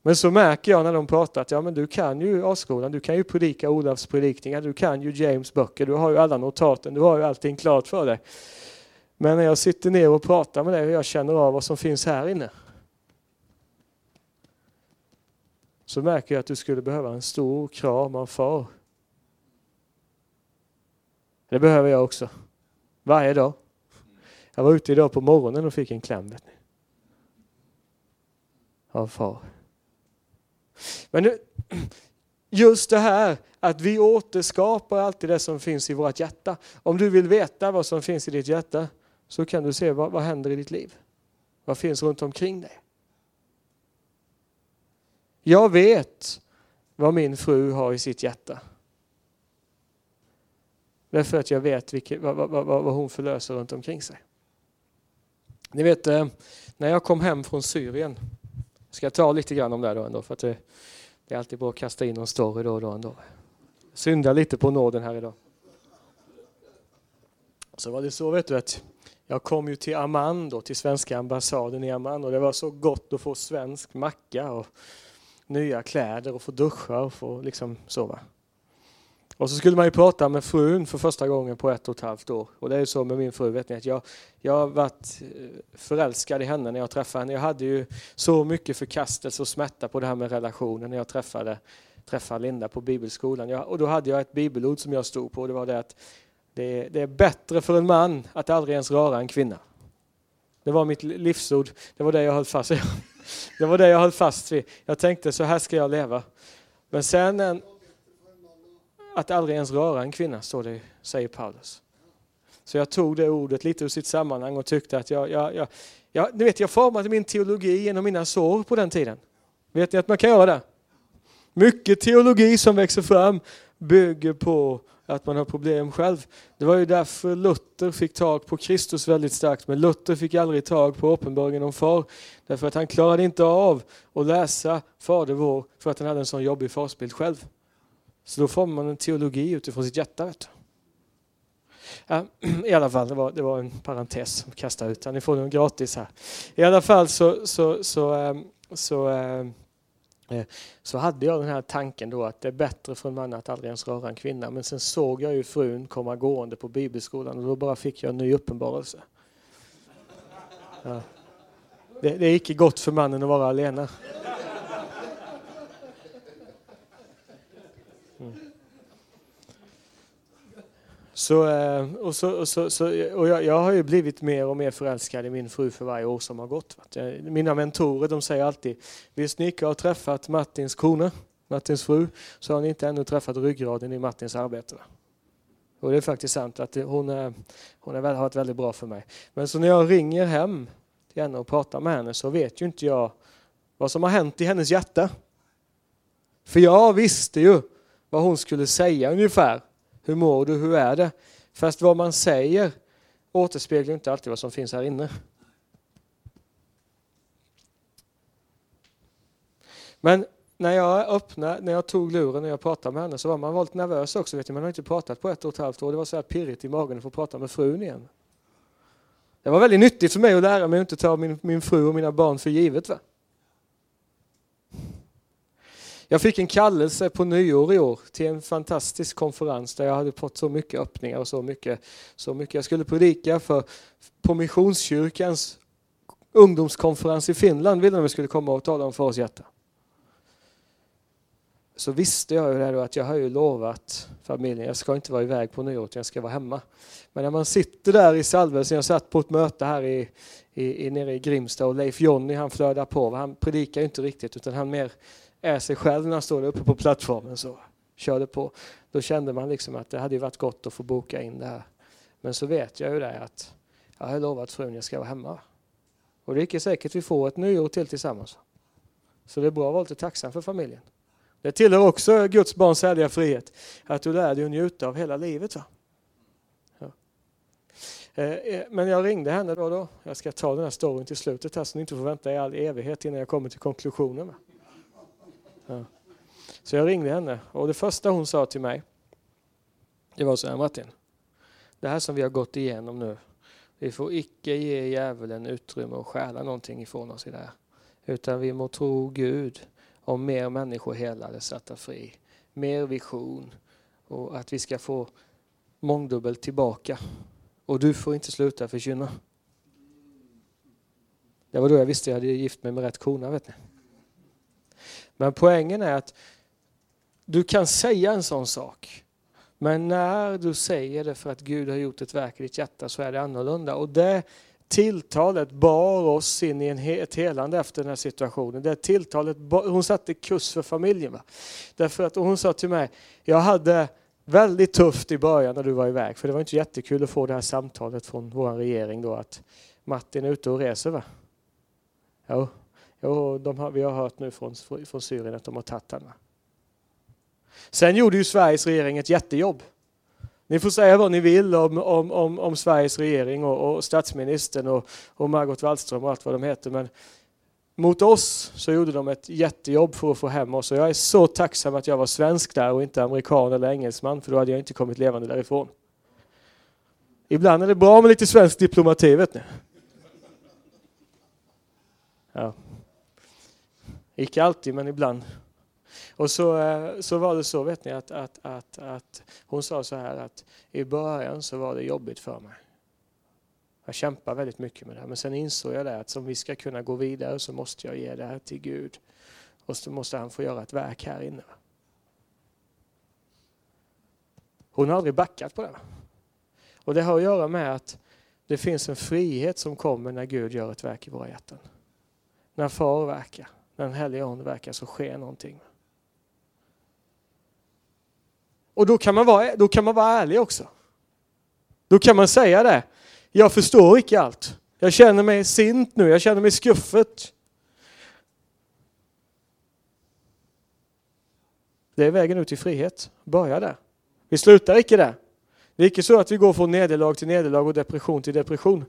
Men så märker jag när de pratar att ja, men du kan ju A-skolan, du kan ju predika Olafs predikningar, du kan ju James böcker, du har ju alla notaten, du har ju allting klart för dig. Men när jag sitter ner och pratar med dig och jag känner av vad som finns här inne så märker jag att du skulle behöva en stor kram av far. Det behöver jag också. Varje dag. Jag var ute idag på morgonen och fick en kläm. Vet ni. Av far. Men nu, just det här att vi återskapar alltid det som finns i vårt hjärta. Om du vill veta vad som finns i ditt hjärta så kan du se vad, vad händer i ditt liv. Vad finns runt omkring dig? Jag vet vad min fru har i sitt hjärta. Därför att jag vet vilket, vad, vad, vad, vad hon förlöser runt omkring sig. Ni vet, eh, när jag kom hem från Syrien, jag ska ta lite grann om det då ändå, för att det, det är alltid bra att kasta in någon story då och då ändå. Synda lite på nåden här idag. Så var det så vet du att jag kom ju till Amman då, till svenska ambassaden i Amman och det var så gott att få svensk macka och nya kläder och få duscha och få liksom sova. Och så skulle man ju prata med frun för första gången på ett och ett halvt år. Och det är ju så med min fru, vet ni, att jag, jag har varit eh, förälskad i henne när jag träffade henne. Jag hade ju så mycket förkastelse och smärta på det här med relationen när jag träffade, träffade Linda på bibelskolan. Jag, och då hade jag ett bibelord som jag stod på och det var det att det, det är bättre för en man att aldrig ens röra en kvinna. Det var mitt livsord, det var det jag höll fast vid. Det var det jag höll fast vid. Jag tänkte så här ska jag leva. Men sen en, att aldrig ens röra en kvinna, står det, säger Paulus. Så jag tog det ordet lite ur sitt sammanhang och tyckte att jag, jag, jag, jag, ni vet, jag formade min teologi genom mina sår på den tiden. Vet ni att man kan göra det? Mycket teologi som växer fram bygger på att man har problem själv. Det var ju därför Luther fick tag på Kristus väldigt starkt, men Luther fick aldrig tag på uppenbarelsen om far. Därför att han klarade inte av att läsa Fader vår för att han hade en sån jobbig farsbild själv. Så då formar man en teologi utifrån sitt hjärta. Vet du. Ja, I alla fall, det var, det var en parentes som kastade ut Ni får den gratis här. I alla fall så, så, så, ehm, så, så Eh, så hade jag den här tanken då att det är bättre för en man att aldrig ens röra en kvinna. Men sen såg jag ju frun komma gående på bibelskolan och då bara fick jag en ny uppenbarelse. Ja. Det, det är icke gott för mannen att vara alena. Så, eh, och så, och så, så, och jag, jag har ju blivit mer och mer förälskad i min fru för varje år som har gått. Mina mentorer de säger alltid, visst ni har träffat Martins kone, Martins fru, så har ni inte ännu träffat ryggraden i Martins arbete. Och det är faktiskt sant att hon, är, hon är, har varit väldigt bra för mig. Men så när jag ringer hem till henne och pratar med henne så vet ju inte jag vad som har hänt i hennes hjärta. För jag visste ju vad hon skulle säga ungefär. Hur mår du? Hur är det? Fast vad man säger återspeglar inte alltid vad som finns här inne. Men när jag öppnade, när jag tog luren och jag pratade med henne så var man lite nervös också. Vet ni, man har inte pratat på ett och ett halvt år. Det var så här pirrigt i magen att få prata med frun igen. Det var väldigt nyttigt för mig att lära mig att inte ta min, min fru och mina barn för givet. Va? Jag fick en kallelse på nyår i år till en fantastisk konferens där jag hade fått så mycket öppningar och så mycket. Så mycket. Jag skulle predika för, på Missionskyrkans ungdomskonferens i Finland, ville de skulle komma och tala om Fars hjärta så visste jag ju det då att jag har ju lovat familjen, jag ska inte vara iväg på nyår, utan jag ska vara hemma. Men när man sitter där i salvelsen, jag satt på ett möte här i, i, i, nere i Grimsta och Leif Jonny han flödar på, han predikar ju inte riktigt utan han mer är sig själv när han står uppe på plattformen så körde på. Då kände man liksom att det hade varit gott att få boka in det här. Men så vet jag ju det att jag har lovat frun jag ska vara hemma. Och det är säkert vi får ett nyår till tillsammans. Så det är bra att vara lite tacksam för familjen. Det tillhör också Guds barns härliga frihet, att du lär dig att njuta av hela livet. Va? Ja. Eh, eh, men jag ringde henne då, då. Jag ska ta den här storyn till slutet här så ni inte får vänta i all evighet innan jag kommer till konklusionen. Va? Ja. Så jag ringde henne och det första hon sa till mig, det var så här Martin, det här som vi har gått igenom nu, vi får icke ge djävulen utrymme att stjäla någonting ifrån oss i det här. Utan vi må tro Gud om mer människor helade, satta fri, mer vision och att vi ska få mångdubbelt tillbaka. Och du får inte sluta förkynna. Det var då jag visste att jag hade gift mig med rätt kona. Vet ni. Men poängen är att du kan säga en sån sak. Men när du säger det för att Gud har gjort ett verk i ditt hjärta så är det annorlunda. Och det tilltalet bar oss in i en ett helande efter den här situationen. Det tilltalet, hon satte kurs för familjen. Va? Därför att hon sa till mig, jag hade väldigt tufft i början när du var iväg, för det var inte jättekul att få det här samtalet från vår regering då att Martin är ute och reser. Va? Jo, och de har, vi har hört nu från, från Syrien att de har tagit henne. Sen gjorde ju Sveriges regering ett jättejobb. Ni får säga vad ni vill om, om, om, om Sveriges regering och, och statsministern och, och Margot Wallström och allt vad de heter. Men mot oss så gjorde de ett jättejobb för att få hem oss och jag är så tacksam att jag var svensk där och inte amerikan eller engelsman för då hade jag inte kommit levande därifrån. Ibland är det bra med lite svensk diplomati vet ni. Ja. Icke alltid men ibland. Och så, eh, så var det så, vet ni, att, att, att, att hon sa så här att i början så var det jobbigt för mig. Jag kämpade väldigt mycket med det här, men sen insåg jag det att om vi ska kunna gå vidare så måste jag ge det här till Gud. Och så måste han få göra ett verk här inne. Hon har aldrig backat på det. Och det har att göra med att det finns en frihet som kommer när Gud gör ett verk i våra hjärtan. När far verkar, när den helige Ande verkar så sker någonting. Och då kan, man vara, då kan man vara ärlig också. Då kan man säga det. Jag förstår inte allt. Jag känner mig sint nu, jag känner mig skuffet. Det är vägen ut i frihet. Börja där. Vi slutar icke där. Det är icke så att vi går från nederlag till nederlag och depression till depression.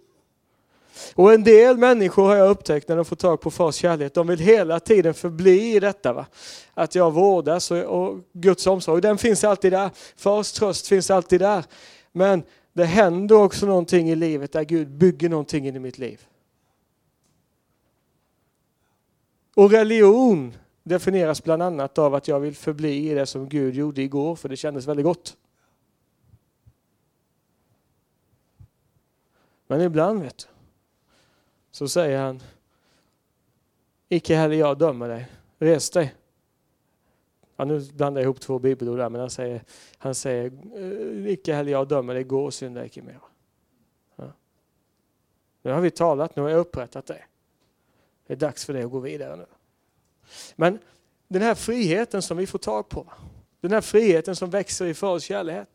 Och en del människor har jag upptäckt när de får tag på fars kärlek, de vill hela tiden förbli i detta. Va? Att jag vårdas och, och Guds omsorg, den finns alltid där. Fars tröst finns alltid där. Men det händer också någonting i livet där Gud bygger någonting in i mitt liv. Och religion definieras bland annat av att jag vill förbli i det som Gud gjorde igår, för det kändes väldigt gott. Men ibland vet du, så säger han, icke heller jag dömer dig. Res dig. Ja, nu blandar jag ihop två bibelord där, men han säger, han säger eh, icke heller jag dömer dig, gå och synda icke mer. Ja. Nu har vi talat, nu har jag upprättat det. Det är dags för dig att gå vidare nu. Men den här friheten som vi får tag på, den här friheten som växer i Fars kärlek,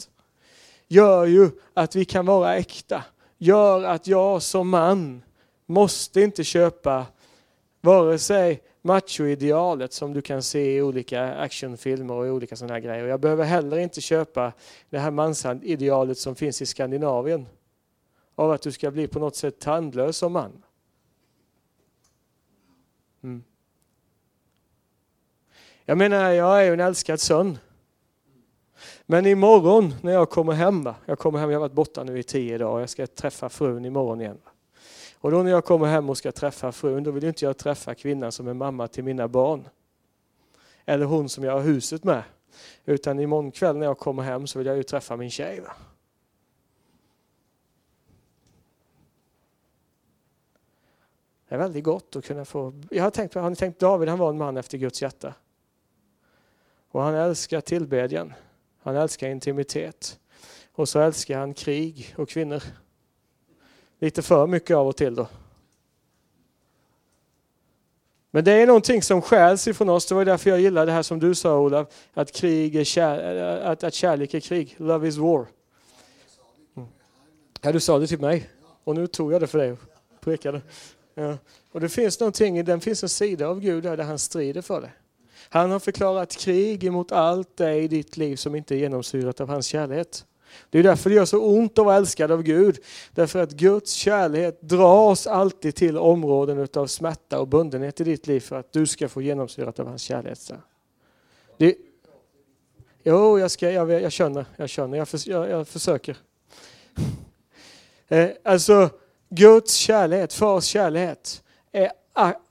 gör ju att vi kan vara äkta. Gör att jag som man måste inte köpa vare sig machoidealet som du kan se i olika actionfilmer och i olika sådana här grejer. Jag behöver heller inte köpa det här mansidealet som finns i Skandinavien. Av att du ska bli på något sätt tandlös som man. Mm. Jag menar, jag är ju en älskad son. Men imorgon när jag kommer hem, jag kommer hem, jag har varit borta nu i tio dagar, jag ska träffa frun imorgon igen. Och då när jag kommer hem och ska träffa frun, då vill inte jag träffa kvinnan som är mamma till mina barn. Eller hon som jag har huset med. Utan imorgon kväll när jag kommer hem så vill jag ju träffa min tjej. Va? Det är väldigt gott att kunna få... Jag har tänkt, har ni tänkt David, han var en man efter Guds hjärta. Och han älskar tillbedjan. Han älskar intimitet. Och så älskar han krig och kvinnor. Lite för mycket av och till då. Men det är någonting som skäls ifrån oss. Det var därför jag gillar det här som du sa Olav. Att, krig är kär, att, att kärlek är krig. Love is war. Mm. Ja, du sa det till mig. Och nu tog jag det för dig. Pekade. Ja. Och det finns någonting, den finns en sida av Gud där, där han strider för det. Han har förklarat krig emot allt det i ditt liv som inte är genomsyrat av hans kärlek. Det är därför det gör så ont att vara älskad av Gud. Därför att Guds kärlek dras alltid till områden av smärta och bundenhet i ditt liv för att du ska få genomsyrat av hans kärlek. Det, jo, jag, ska, jag, jag känner, jag känner, jag, för, jag, jag försöker. Eh, alltså, Guds kärlek, fars kärlek, är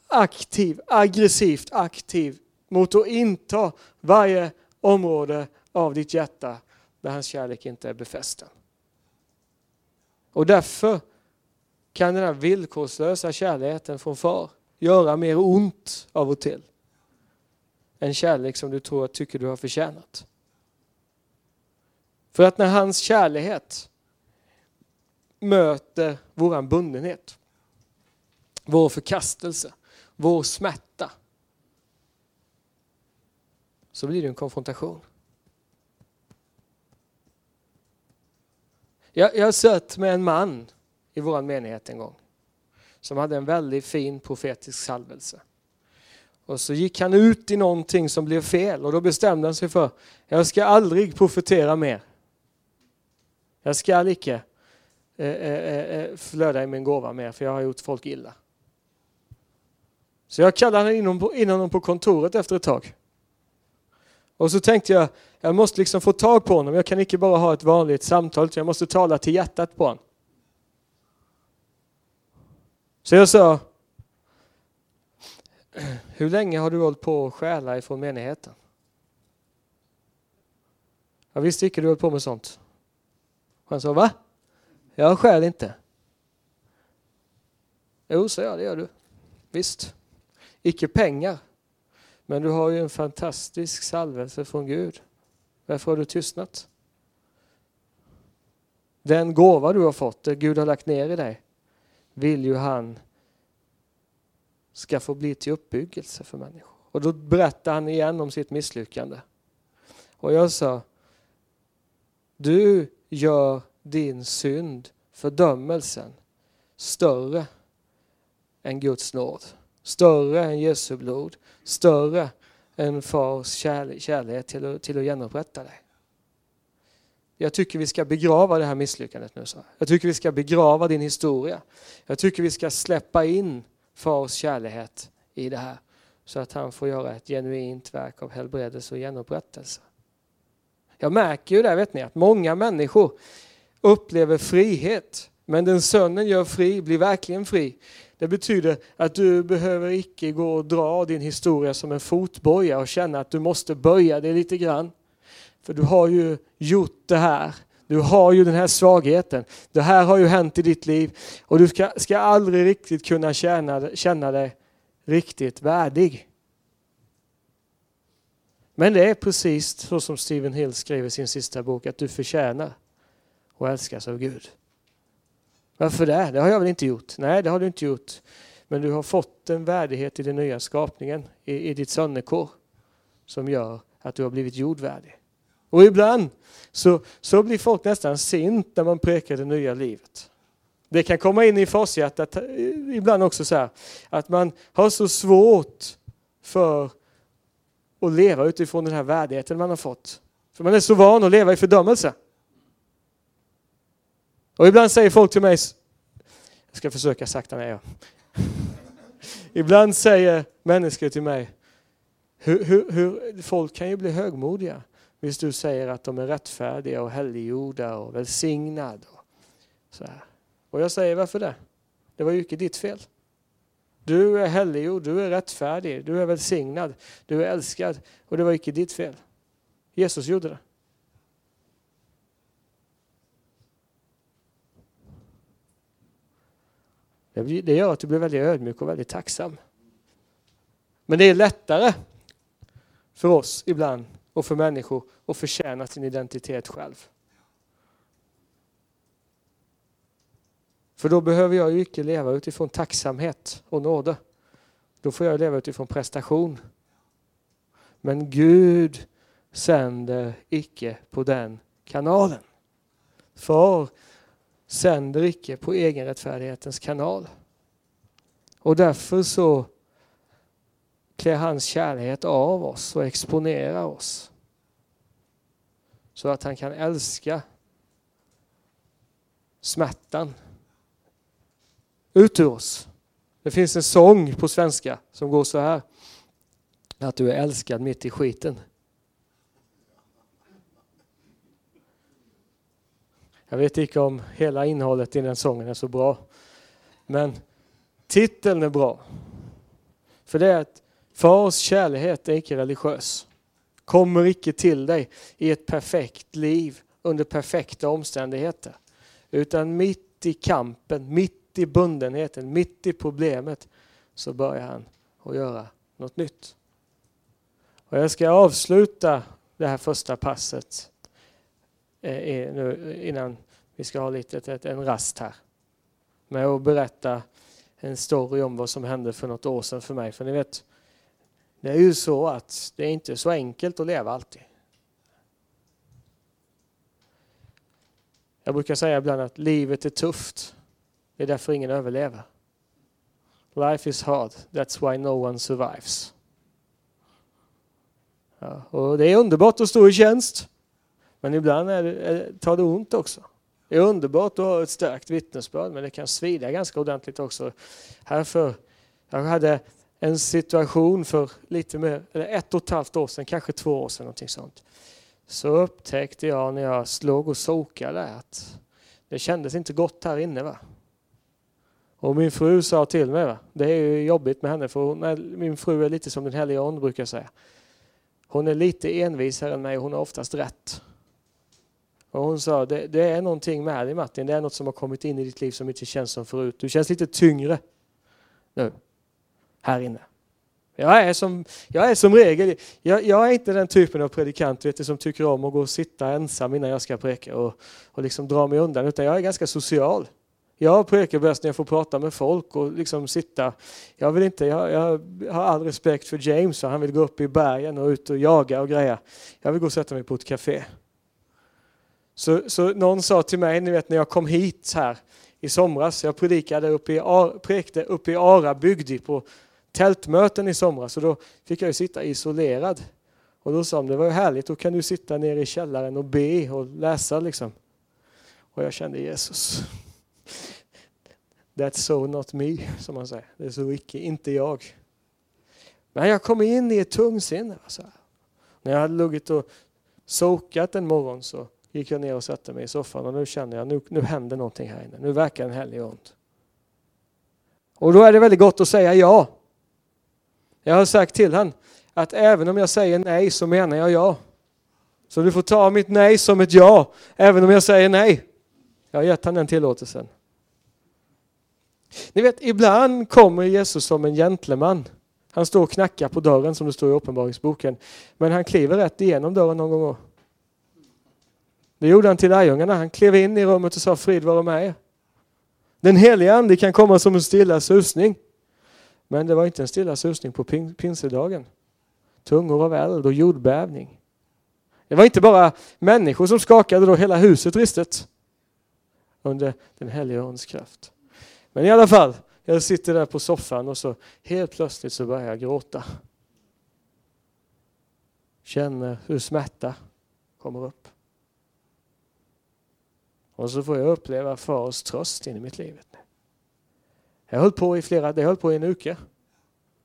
aktiv, aggressivt aktiv mot att inta varje område av ditt hjärta där hans kärlek inte är befästen. Och därför kan den här villkorslösa kärleken från far göra mer ont av och till än kärlek som du tror att tycker du har förtjänat. För att när hans kärlek möter våran bundenhet, vår förkastelse, vår smärta, så blir det en konfrontation. Jag, jag sött med en man i vår menighet en gång som hade en väldigt fin profetisk salvelse. Och så gick han ut i någonting som blev fel och då bestämde han sig för jag ska aldrig profetera mer. Jag ska icke eh, eh, eh, eh flöda i min gåva mer för jag har gjort folk illa. Så jag kallade honom, in honom på kontoret efter ett tag. Och så tänkte jag, jag måste liksom få tag på honom. Jag kan inte bara ha ett vanligt samtal, jag måste tala till hjärtat på honom. Så jag sa, hur länge har du hållit på att stjäla ifrån menigheten? Jag visste inte du höll på med sånt. Han sa, va? Jag stjäl inte. Jo, sa jag, det gör du. Visst. Icke pengar. Men du har ju en fantastisk salvelse från Gud. Varför har du tystnat? Den gåva du har fått, det Gud har lagt ner i dig, vill ju han ska få bli till uppbyggelse för människor. Och då berättar han igen om sitt misslyckande. Och jag sa, du gör din synd, fördömelsen, större än Guds nåd. Större än Jesu blod. Större än fars kärlek, kärlek till, att, till att genomupprätta dig. Jag tycker vi ska begrava det här misslyckandet nu. Så. Jag tycker vi ska begrava din historia. Jag tycker vi ska släppa in fars kärlek i det här. Så att han får göra ett genuint verk av helbredelse och genomupprättelse. Jag märker ju det, vet ni, att många människor upplever frihet. Men den sönnen gör fri blir verkligen fri. Det betyder att du behöver icke gå och dra din historia som en fotboja och känna att du måste böja dig lite grann. För du har ju gjort det här. Du har ju den här svagheten. Det här har ju hänt i ditt liv och du ska, ska aldrig riktigt kunna känna, känna dig riktigt värdig. Men det är precis så som Stephen Hill skriver i sin sista bok, att du förtjänar och älskas av Gud. Varför det? Det har jag väl inte gjort? Nej, det har du inte gjort. Men du har fått en värdighet i den nya skapningen, i, i ditt sonnekår, som gör att du har blivit jordvärdig. Och ibland så, så blir folk nästan sint när man prekar det nya livet. Det kan komma in i farshjärtat eh, ibland också så här, att man har så svårt för att leva utifrån den här värdigheten man har fått. För man är så van att leva i fördömelse. Och ibland säger folk till mig, jag ska försöka sakta ner. ibland säger människor till mig, hur, hur, hur, folk kan ju bli högmodiga. Visst du säger att de är rättfärdiga och helliggjorda och välsignade. Och, så här. och jag säger varför det? Det var ju inte ditt fel. Du är helliggjord, du är rättfärdig, du är välsignad, du är älskad och det var inte ditt fel. Jesus gjorde det. Det gör att du blir väldigt ödmjuk och väldigt tacksam. Men det är lättare för oss ibland och för människor att förtjäna sin identitet själv. För då behöver jag ju icke leva utifrån tacksamhet och nåde. Då får jag leva utifrån prestation. Men Gud sänder icke på den kanalen. För sänder icke på egenrättfärdighetens kanal. Och därför så klär hans kärlek av oss och exponerar oss. Så att han kan älska smärtan ut ur oss. Det finns en sång på svenska som går så här. Att du är älskad mitt i skiten. Jag vet inte om hela innehållet i den sången är så bra. Men titeln är bra. För det är att Fars kärlek är icke religiös. Kommer icke till dig i ett perfekt liv under perfekta omständigheter. Utan mitt i kampen, mitt i bundenheten, mitt i problemet så börjar han att göra något nytt. Och jag ska avsluta det här första passet eh, nu innan vi ska ha lite en rast här med att berätta en story om vad som hände för något år sedan för mig. För ni vet, det är ju så att det är inte så enkelt att leva alltid. Jag brukar säga ibland att livet är tufft. Det är därför ingen överlever. Life is hard, that's why no one survives. Ja, och det är underbart att stå i tjänst. Men ibland är det, är, tar det ont också. Det är underbart att ha ett starkt vittnesbörd men det kan svida ganska ordentligt också. Härför, jag hade en situation för lite mer, eller ett och ett halvt år sedan, kanske två år sedan, någonting sånt. Så upptäckte jag när jag slog och sokade att det kändes inte gott här inne. Va? Och min fru sa till mig, va? det är ju jobbigt med henne för hon, min fru är lite som den helige Ande brukar säga. Hon är lite envisare än mig och hon har oftast rätt. Och hon sa, det, det är någonting med dig Martin, det är något som har kommit in i ditt liv som inte känns som förut. Du känns lite tyngre nu här inne. Jag är som, jag är som regel, jag, jag är inte den typen av predikant vet du, som tycker om att gå och sitta ensam innan jag ska preka och, och liksom dra mig undan, utan jag är ganska social. Jag prekar bäst när jag får prata med folk och liksom sitta. Jag, vill inte, jag, jag har all respekt för James, och han vill gå upp i bergen och ut och jaga och greja. Jag vill gå och sätta mig på ett café. Så, så någon sa till mig, ni vet när jag kom hit här i somras, jag predikade uppe i, prekte uppe i Ara bygd på tältmöten i somras och då fick jag ju sitta isolerad. Och då sa de, det var ju härligt, då kan du sitta nere i källaren och be och läsa liksom. Och jag kände Jesus. That's so not me, som man säger. Det är så icke, inte jag. Men jag kom in i ett tungsinne. Alltså. När jag hade luggit och sokat en morgon så gick jag ner och satte mig i soffan och nu känner jag nu, nu händer någonting här inne. Nu verkar en helg ont. Och då är det väldigt gott att säga ja. Jag har sagt till han att även om jag säger nej så menar jag ja. Så du får ta mitt nej som ett ja, även om jag säger nej. Jag har gett han den tillåtelsen. Ni vet, ibland kommer Jesus som en gentleman Han står och knackar på dörren som det står i Uppenbarelseboken. Men han kliver rätt igenom dörren någon gång. Det gjorde han till lärjungarna. Han klev in i rummet och sa frid vare med er. Den heliga ande kan komma som en stilla susning. Men det var inte en stilla susning på pinsedagen. Tungor av eld och jordbävning. Det var inte bara människor som skakade då, hela huset ristet under den helige Andes kraft. Men i alla fall, jag sitter där på soffan och så helt plötsligt så börjar jag gråta. Känner hur smärta kommer upp. Och så får jag uppleva fars tröst in i mitt liv. Jag höll på i flera, det höll på i en uke.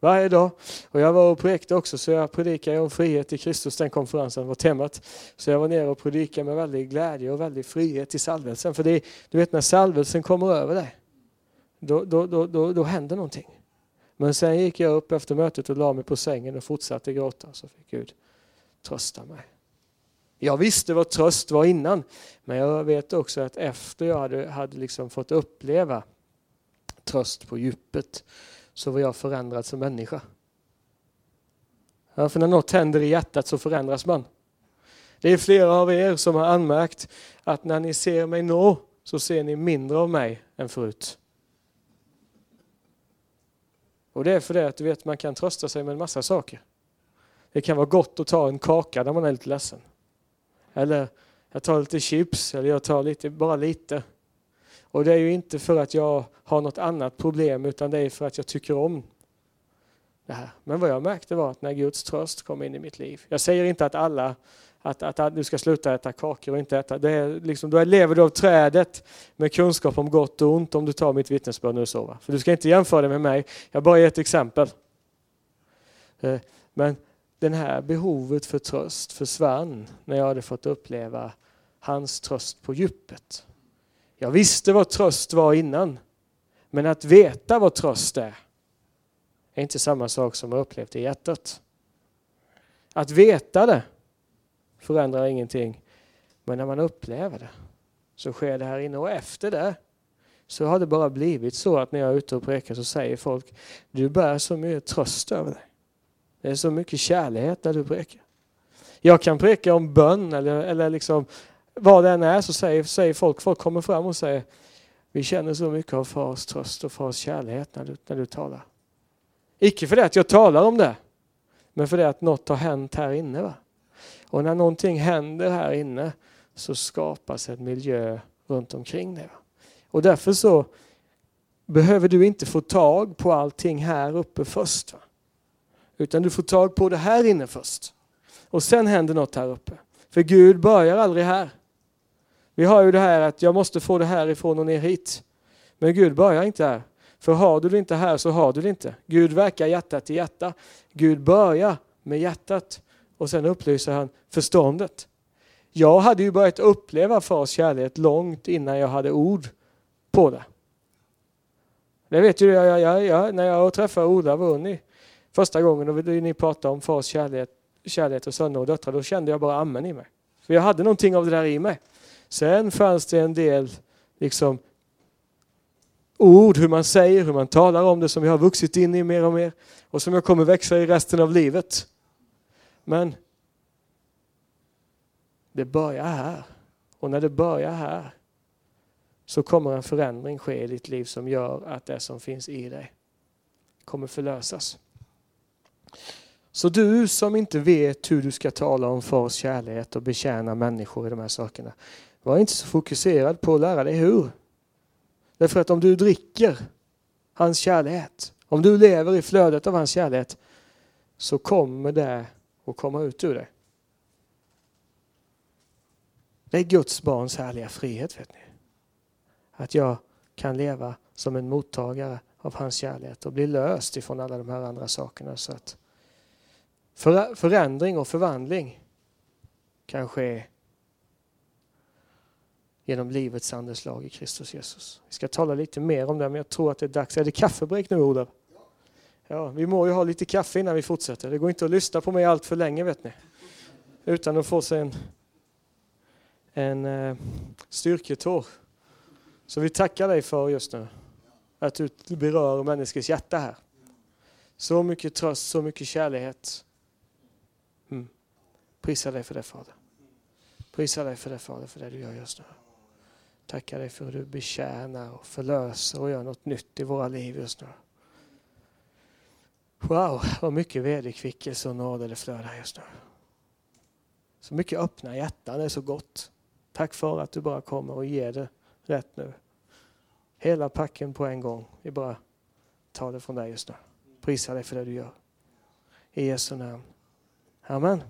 Varje dag. Och jag var och predikade också, så jag predikade om frihet i Kristus, den konferensen var temat. Så jag var nere och predikade med väldig glädje och väldig frihet i salvelsen. För det, du vet när salvelsen kommer över dig, då, då, då, då, då händer någonting. Men sen gick jag upp efter mötet och la mig på sängen och fortsatte gråta. Så fick Gud trösta mig. Jag visste vad tröst var innan, men jag vet också att efter jag hade, hade liksom fått uppleva tröst på djupet så var jag förändrad som människa. Ja, för när något händer i hjärtat så förändras man. Det är flera av er som har anmärkt att när ni ser mig nå så ser ni mindre av mig än förut. Och det är för det att du vet man kan trösta sig med en massa saker. Det kan vara gott att ta en kaka när man är lite ledsen. Eller jag tar lite chips eller jag tar lite, bara lite. Och det är ju inte för att jag har något annat problem utan det är för att jag tycker om det här. Men vad jag märkte var att när Guds tröst kom in i mitt liv. Jag säger inte att alla att, att, att du ska sluta äta kakor och inte äta. Det är liksom, då lever du av trädet med kunskap om gott och ont om du tar mitt vittnesbörd nu så. Va? För du ska inte jämföra det med mig. Jag bara ger ett exempel. Eh, men det här behovet för tröst försvann när jag hade fått uppleva hans tröst på djupet. Jag visste vad tröst var innan, men att veta vad tröst är är inte samma sak som att upplevt det i hjärtat. Att veta det förändrar ingenting, men när man upplever det så sker det här inne och efter det så har det bara blivit så att när jag är ute och prekar så säger folk du bär så mycket tröst över dig. Det är så mycket kärlek när du prekar. Jag kan preka om bön eller, eller liksom vad det än är så säger, säger folk, folk kommer fram och säger vi känner så mycket av fars tröst och fars kärlek när du, när du talar. Icke för det att jag talar om det, men för det att något har hänt här inne. Va? Och när någonting händer här inne så skapas en miljö runt omkring det. Va? Och därför så behöver du inte få tag på allting här uppe först. Va? Utan du får tag på det här inne först. Och sen händer något här uppe. För Gud börjar aldrig här. Vi har ju det här att jag måste få det härifrån och ner hit. Men Gud börjar inte här. För har du det inte här så har du det inte. Gud verkar hjärta till hjärta. Gud börjar med hjärtat och sen upplyser han förståndet. Jag hade ju börjat uppleva fars kärlek långt innan jag hade ord på det. Det vet ju jag, jag, jag när jag träffade Ola och första gången och ni pratade om fars kärlek, kärlek och söner och döttrar, då kände jag bara amen i mig. För jag hade någonting av det där i mig. Sen fanns det en del liksom ord, hur man säger, hur man talar om det som jag har vuxit in i mer och mer och som jag kommer växa i resten av livet. Men det börjar här. Och när det börjar här så kommer en förändring ske i ditt liv som gör att det som finns i dig kommer förlösas. Så du som inte vet hur du ska tala om fars kärlek och betjäna människor i de här sakerna, var inte så fokuserad på att lära dig hur. Därför att om du dricker hans kärlek, om du lever i flödet av hans kärlek, så kommer det att komma ut ur dig. Det är Guds barns härliga frihet, vet ni. Att jag kan leva som en mottagare av hans kärlek och bli löst ifrån alla de här andra sakerna. Så att förändring och förvandling kan ske genom livets andeslag i Kristus Jesus. Vi ska tala lite mer om det, men jag tror att det är dags. Är det kaffebrek nu, Olof? Ja, vi må ju ha lite kaffe innan vi fortsätter. Det går inte att lyssna på mig allt för länge, vet ni. Utan att få sig en, en uh, styrketår. Så vi tackar dig för just nu att du berör människors hjärta här. Så mycket tröst, så mycket kärlek. Prisa dig för det Fader. Prisa dig för det Fader, för det du gör just nu. Tackar dig för hur du betjänar och förlöser och gör något nytt i våra liv just nu. Wow, vad mycket vederkvickelse och nåd det flödar just nu. Så mycket öppna hjärtan, det är så gott. Tack för att du bara kommer och ger det rätt nu. Hela packen på en gång. Vi bara tar det från dig just nu. Prisa dig för det du gör. I Jesu namn. Amen.